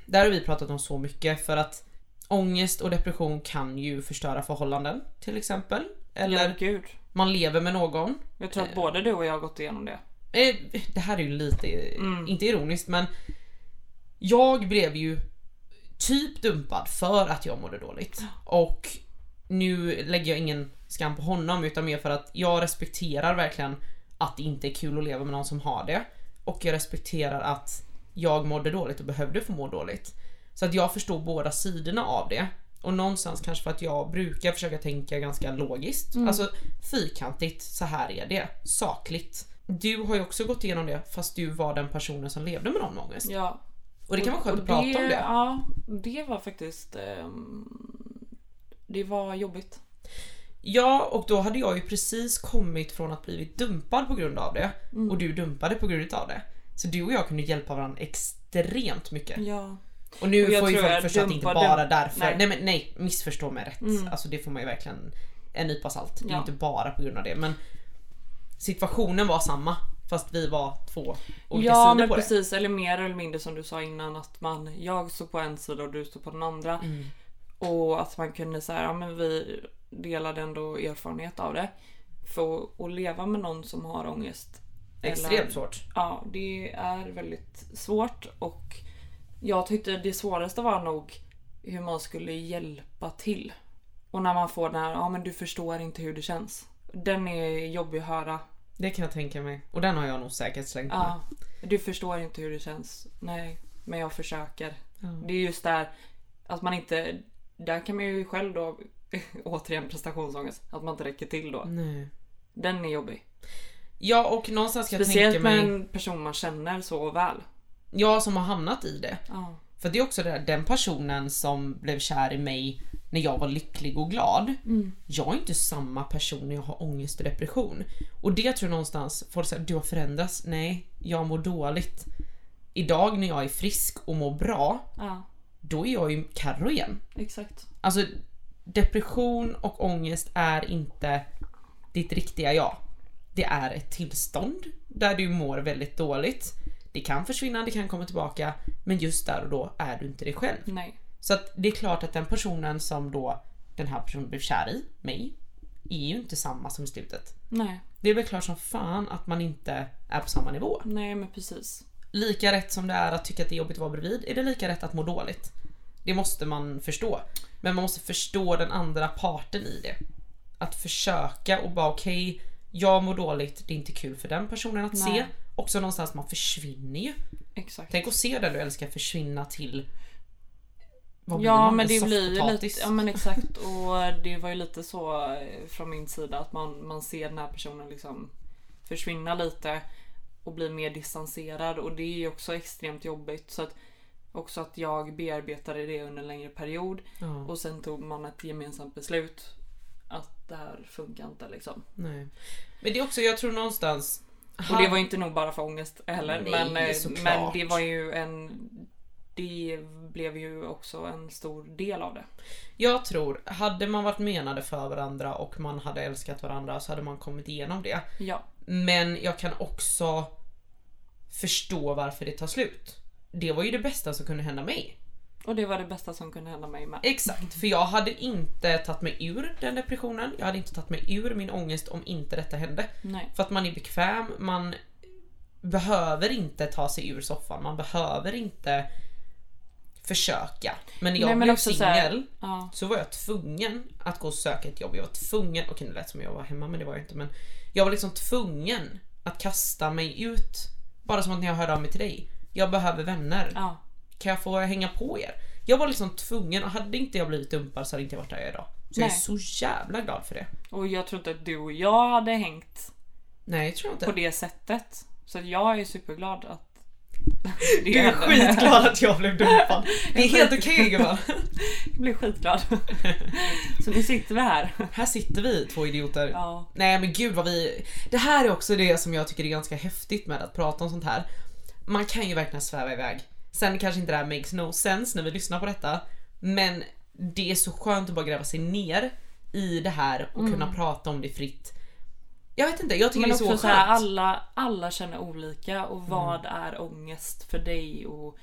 [SPEAKER 7] där har vi pratat om så mycket för att ångest och depression kan ju förstöra förhållanden till exempel. Eller
[SPEAKER 6] Ja, gud.
[SPEAKER 7] man lever med någon.
[SPEAKER 6] Jag tror att både du och jag har gått igenom det.
[SPEAKER 7] Eh, Det här är ju lite,
[SPEAKER 6] Mm.
[SPEAKER 7] inte ironiskt men jag blev ju typ dumpad för att jag mådde dåligt. Och nu lägger jag ingen skam på honom utan mer för att jag respekterar verkligen att det inte är kul att leva med någon som har det. Och jag respekterar att jag mådde dåligt och behövde få må dåligt. Så att jag förstår båda sidorna av det. Och någonstans kanske för att jag brukar försöka tänka ganska logiskt. Alltså fyrkantigt, så här är det. Sakligt. Du har ju också gått igenom det fast du var den personen som levde med någon ångest.
[SPEAKER 6] Ja.
[SPEAKER 7] Och det kan vara skönt
[SPEAKER 6] Och
[SPEAKER 7] att prata om det.
[SPEAKER 6] Ja, det var faktiskt... ehm, det var jobbigt.
[SPEAKER 7] Ja, och då hade jag ju precis kommit från att blivit dumpad på grund av det.
[SPEAKER 6] Mm.
[SPEAKER 7] Och du dumpade på grund av det. Så du och jag kunde hjälpa varandra extremt mycket.
[SPEAKER 6] Ja.
[SPEAKER 7] Och nu
[SPEAKER 6] Och
[SPEAKER 7] får ju folk
[SPEAKER 6] jag
[SPEAKER 7] förstå att det inte bara
[SPEAKER 6] dump-
[SPEAKER 7] därför. Nej.
[SPEAKER 6] nej.
[SPEAKER 7] men nej, missförstå mig rätt.
[SPEAKER 6] Mm.
[SPEAKER 7] Alltså det får man ju verkligen en nypa salt. Det är
[SPEAKER 6] Ja.
[SPEAKER 7] inte bara på grund av det. Men situationen var samma. Fast vi var två olika
[SPEAKER 6] Ja
[SPEAKER 7] sidor
[SPEAKER 6] men
[SPEAKER 7] på
[SPEAKER 6] precis, eller mer eller mindre som du sa innan att man, jag stod på en sida och du stod på den andra.
[SPEAKER 7] det. Mm.
[SPEAKER 6] Och att man kunde säga, ja men vi delade ändå erfarenhet av det. För att leva med någon som har ångest.
[SPEAKER 7] Extremt
[SPEAKER 6] eller-
[SPEAKER 7] svårt.
[SPEAKER 6] Ja, det är väldigt svårt och jag tyckte det svåraste var nog hur man skulle hjälpa till. Och när man får den här, ja men du förstår inte hur det känns. Den är jobbig att höra.
[SPEAKER 7] Det kan jag tänka mig. Och den har jag nog säkert slängt med.
[SPEAKER 6] Ja, du förstår inte hur det känns. Nej, men jag försöker.
[SPEAKER 7] Ja.
[SPEAKER 6] Det är just där att man inte, där kan man ju själv då, [laughs] återigen prestationsångest, att man inte räcker till då.
[SPEAKER 7] Nej.
[SPEAKER 6] Den är jobbig.
[SPEAKER 7] Ja och någonstans ska jag
[SPEAKER 6] Speciellt
[SPEAKER 7] tänka mig,
[SPEAKER 6] med en person man känner så väl.
[SPEAKER 7] jag som har hamnat i det.
[SPEAKER 6] Ja.
[SPEAKER 7] För det är också det där, den personen som blev kär i mig när jag var lycklig och glad. Jag är inte samma person när jag har ångest och depression. Och det tror jag någonstans, folk säger du har förändrats. Nej, jag mår dåligt. Idag när jag är frisk och mår bra,
[SPEAKER 6] ja,
[SPEAKER 7] då är jag ju Carro igen.
[SPEAKER 6] exakt.
[SPEAKER 7] Alltså, depression och ångest är inte ditt riktiga jag. Det är ett tillstånd där du mår väldigt dåligt. Det kan försvinna, det kan komma tillbaka, men just där och då är du inte dig själv.
[SPEAKER 6] Nej.
[SPEAKER 7] Så att det är klart att den personen som då den här personen blev kär i, mig, är ju inte samma som i slutet.
[SPEAKER 6] Nej.
[SPEAKER 7] Det är väl klart som fan att man inte är på samma nivå.
[SPEAKER 6] Nej men precis.
[SPEAKER 7] Lika rätt som det är att tycka att det är jobbigt att vara bredvid, är det lika rätt att må dåligt. Det måste man förstå. Men man måste förstå den andra parten i det. Att försöka och bara okej, jag mår dåligt, det är inte kul för den personen att
[SPEAKER 6] Nej.
[SPEAKER 7] se. Också någonstans man försvinner ju.
[SPEAKER 6] Exakt.
[SPEAKER 7] Tänk att se den du älskar försvinna till... Vad blir
[SPEAKER 6] Ja
[SPEAKER 7] man?
[SPEAKER 6] men
[SPEAKER 7] En
[SPEAKER 6] det blir ju lite, ja men exakt och det var ju lite så eh, från min sida att man, man ser den här personen liksom försvinna lite och bli mer distanserad och det är ju också extremt jobbigt så att också att jag bearbetade det under en längre period
[SPEAKER 7] Ja,
[SPEAKER 6] och sen tog man ett gemensamt beslut att det här funkar inte liksom.
[SPEAKER 7] nej. Men det är också, jag tror någonstans...
[SPEAKER 6] Och det var inte nog bara för ångest heller
[SPEAKER 7] Nej,
[SPEAKER 6] men, eh,
[SPEAKER 7] såklart.
[SPEAKER 6] men det var ju en det blev ju också en stor del av det.
[SPEAKER 7] Jag tror, hade man varit menade för varandra och man hade älskat varandra så hade man kommit igenom det.
[SPEAKER 6] Ja.
[SPEAKER 7] Men jag kan också förstå varför det tar slut. Det var ju det bästa som kunde hända mig.
[SPEAKER 6] Och det var det bästa som kunde hända mig med.
[SPEAKER 7] Exakt, för jag hade inte tagit mig ur den depressionen. Jag hade inte tagit mig ur min ångest om inte detta hände.
[SPEAKER 6] Nej.
[SPEAKER 7] För att man är bekväm, man behöver inte ta sig ur soffan, man behöver inte försöka. Men när jag
[SPEAKER 6] Nej, men
[SPEAKER 7] blev
[SPEAKER 6] också så
[SPEAKER 7] singel
[SPEAKER 6] Ja.
[SPEAKER 7] så var jag tvungen att gå och söka ett jobb. Jag var tvungen, okej nu lät som jag var hemma men det var jag inte men jag var liksom tvungen att kasta mig ut. Bara som att när jag hörde av mig till dig. Jag behöver vänner.
[SPEAKER 6] ja.
[SPEAKER 7] Kan jag få hänga på er? Jag var liksom tvungen och hade inte jag blivit dumpad så hade inte jag varit där jag är idag. Så jag är
[SPEAKER 6] Nej.
[SPEAKER 7] så jävla glad för det.
[SPEAKER 6] Och jag tror inte att du och jag hade hängt
[SPEAKER 7] Nej jag tror inte.
[SPEAKER 6] på det sättet. Så jag är superglad att
[SPEAKER 7] Du är skitglad att jag blev dumpad. Det är helt okej gumman.
[SPEAKER 6] Jag blir skitglad. Så nu sitter vi här.
[SPEAKER 7] Här sitter vi två idioter.
[SPEAKER 6] Ja.
[SPEAKER 7] Nej men gud vad vi... Det här är också det som jag tycker är ganska häftigt med att prata om sånt här. Man kan ju verkligen sväva iväg. Sen kanske inte det här makes no sense när vi lyssnar på detta. Men det är så skönt att bara gräva sig ner i det här och kunna prata om det fritt. Jag vet inte, jag tycker
[SPEAKER 6] Men
[SPEAKER 7] det är så skönt.
[SPEAKER 6] här, alla, alla känner olika och vad är ångest för dig? Och,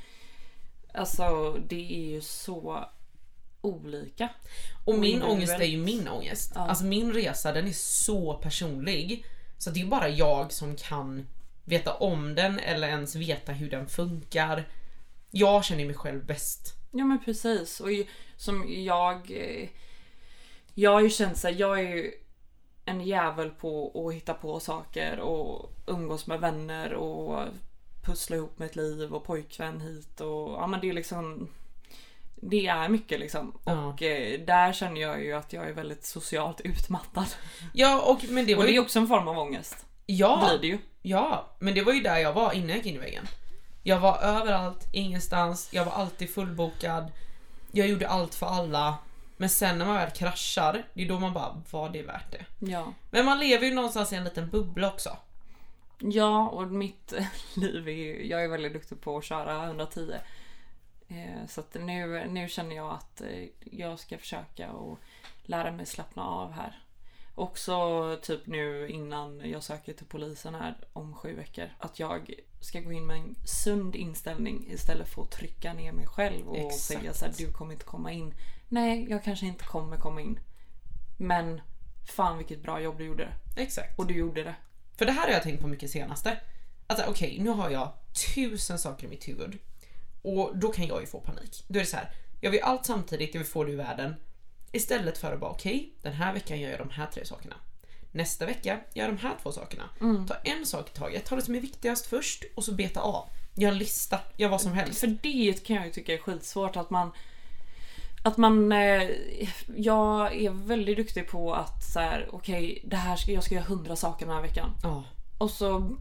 [SPEAKER 6] alltså det är ju så olika.
[SPEAKER 7] Och min ångest är ju min ångest.
[SPEAKER 6] Ja.
[SPEAKER 7] Alltså min resa den är så personlig. Så det är bara jag som kan veta om den eller ens veta hur den funkar. Jag känner mig själv bäst.
[SPEAKER 6] Ja men precis. Och som jag... eh, Jag har ju känt såhär, jag är ju en jävel på att hitta på saker och umgås med vänner och pussla ihop med ett liv och pojkvän hit och ja men det är liksom det är mycket liksom.
[SPEAKER 7] Ja.
[SPEAKER 6] Och eh, där känner jag ju att jag är väldigt socialt utmattad.
[SPEAKER 7] Ja, och men det var
[SPEAKER 6] Och det
[SPEAKER 7] ju...
[SPEAKER 6] är också en form av ångest.
[SPEAKER 7] Ja,
[SPEAKER 6] Blir det ju.
[SPEAKER 7] ja, men det var ju där jag var innan jag gick in i väggen. Jag var överallt, ingenstans, jag var alltid fullbokad. Jag gjorde allt för alla. Men sen när man väl kraschar, det är då man bara, var det värt det?
[SPEAKER 6] Ja.
[SPEAKER 7] Men man lever ju någonstans i en liten bubbla också.
[SPEAKER 6] Ja, och mitt [laughs] liv är ju, jag är väldigt duktig på att köra 110. Eh, Så att nu, nu känner jag att eh, jag ska försöka och lära mig slappna av här. Också typ nu innan jag söker till polisen här om sju veckor. Att jag ska gå in med en sund inställning istället för att trycka ner mig själv och
[SPEAKER 7] Exakt.
[SPEAKER 6] säga så här, du kommer inte komma in. Nej, jag kanske inte kommer komma in. Men fan vilket bra jobb du gjorde.
[SPEAKER 7] Exakt.
[SPEAKER 6] Och du gjorde det.
[SPEAKER 7] För det här har jag tänkt på mycket senaste. Alltså okej, nu har jag tusen saker i mitt huvud. Och då kan jag ju få panik. Då är det så här, jag vill allt samtidigt, jag vill få det ur världen. Istället för att bara okej, den här veckan gör jag de här tre sakerna. Nästa vecka gör jag de här två sakerna. Ta en sak i taget, ta det som är viktigast först och så beta av. Gör en lista, gör vad som helst.
[SPEAKER 6] För det kan jag ju tycka är skitsvårt att man att man, eh, jag är väldigt duktig på att så här, okej det här ska, jag ska göra hundra saker den här veckan.
[SPEAKER 7] Ja,
[SPEAKER 6] Och så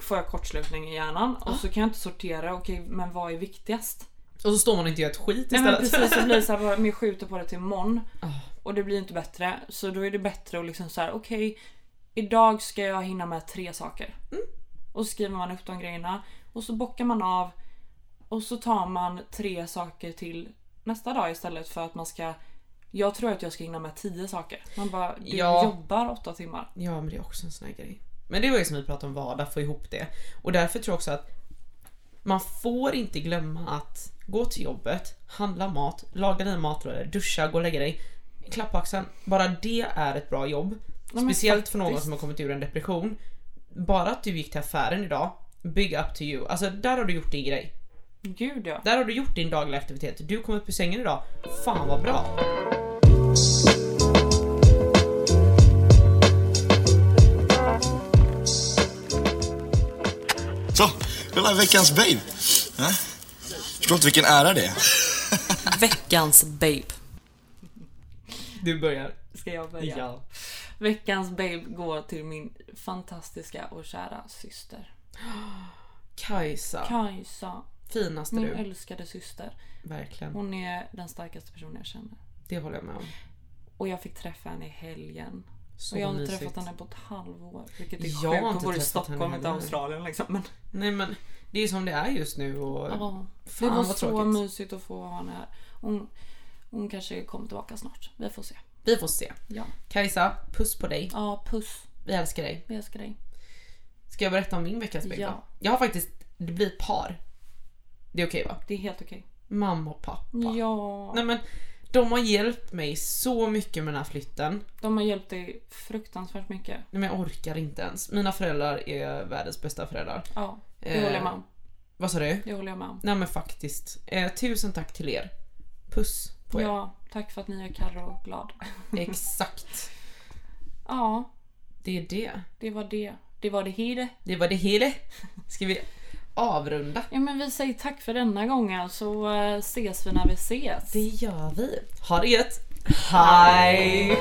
[SPEAKER 6] får jag kortslutning i hjärnan och så kan jag inte sortera, okej men vad är viktigast?
[SPEAKER 7] Och så står man och inte gör ett skit
[SPEAKER 6] Nej men
[SPEAKER 7] istället.
[SPEAKER 6] precis, så blir så här, [laughs] men jag skjuter på det till imorgon.
[SPEAKER 7] Ja.
[SPEAKER 6] Och det blir inte bättre. Så då är det bättre att liksom så här, okej idag ska jag hinna med tre saker. Och så skriver man upp de grejerna och så bockar man av och så tar man tre saker till nästa dag istället för att man ska Jag tror att jag ska hinna med tio saker. Man bara, du
[SPEAKER 7] Ja.
[SPEAKER 6] jobbar åtta timmar.
[SPEAKER 7] Ja, men det är också en sån här grej. Men det var ju som vi pratade om vardag, få ihop det. Och därför tror jag också att man får inte glömma att gå till jobbet, handla mat, laga dina matlådor, duscha, gå och lägga dig. Klapp på axeln. Bara det är ett bra jobb.
[SPEAKER 6] men
[SPEAKER 7] Speciellt för någon som har kommit ur en depression. Bara att du gick till affären idag, big up to you. Alltså där har du gjort din grej.
[SPEAKER 6] Gud ja.
[SPEAKER 7] Där har du gjort din dagliga aktivitet. Du kom upp ur sängen idag. Fan vad bra.
[SPEAKER 2] Så, var veckans babe. Ja? Förstår inte vilken ära det är. [laughs]
[SPEAKER 6] Veckans babe.
[SPEAKER 7] Du börjar.
[SPEAKER 6] Ska jag börja?
[SPEAKER 7] Ja.
[SPEAKER 6] Veckans babe går till min fantastiska och kära syster.
[SPEAKER 7] Kajsa.
[SPEAKER 6] Kajsa.
[SPEAKER 7] Finaste
[SPEAKER 6] Min
[SPEAKER 7] du.
[SPEAKER 6] älskade syster.
[SPEAKER 7] Verkligen.
[SPEAKER 6] Hon är den starkaste personen jag känner.
[SPEAKER 7] Det håller jag med om.
[SPEAKER 6] Och jag fick träffa henne i helgen.
[SPEAKER 7] Så
[SPEAKER 6] och jag har inte
[SPEAKER 7] mysigt.
[SPEAKER 6] träffat henne på ett halvår. Vilket är
[SPEAKER 7] Jag
[SPEAKER 6] sjukt. Hon bor i Stockholm, inte. Australien liksom. Men,
[SPEAKER 7] Nej men det är som det är just nu och
[SPEAKER 6] ja, det var så
[SPEAKER 7] tråkigt.
[SPEAKER 6] mysigt att få ha henne här. Hon, hon kanske kommer tillbaka snart. Vi får se.
[SPEAKER 7] Vi får se.
[SPEAKER 6] Ja,
[SPEAKER 7] Kajsa, puss på dig.
[SPEAKER 6] ja puss.
[SPEAKER 7] Vi älskar dig.
[SPEAKER 6] Vi älskar dig.
[SPEAKER 7] Ska jag berätta om min veckas baby
[SPEAKER 6] Ja.
[SPEAKER 7] Jag har faktiskt, det blir ett par. Det är okej va?
[SPEAKER 6] Det är helt okej.
[SPEAKER 7] Mamma och pappa.
[SPEAKER 6] Ja,
[SPEAKER 7] Nej men de har hjälpt mig så mycket med den här flytten.
[SPEAKER 6] de har hjälpt dig fruktansvärt mycket.
[SPEAKER 7] Nej, men jag orkar inte ens. Mina föräldrar är världens bästa föräldrar.
[SPEAKER 6] Ja, det
[SPEAKER 7] Eh,
[SPEAKER 6] håller jag med om.
[SPEAKER 7] Vad sa du?
[SPEAKER 6] Det håller jag med om.
[SPEAKER 7] Nej men faktiskt. Eh, tusen tack till er. Puss på er.
[SPEAKER 6] Ja, tack för att ni gör Carro glad. [laughs]
[SPEAKER 7] Exakt.
[SPEAKER 6] Ja,
[SPEAKER 7] Det är det.
[SPEAKER 6] det var det. Det var det hela.
[SPEAKER 7] Det var det hela. Ska vi avrunda?
[SPEAKER 6] Ja men vi säger tack för denna gången så eh, ses vi när vi ses.
[SPEAKER 7] Det gör vi. Ha det gött. Hej!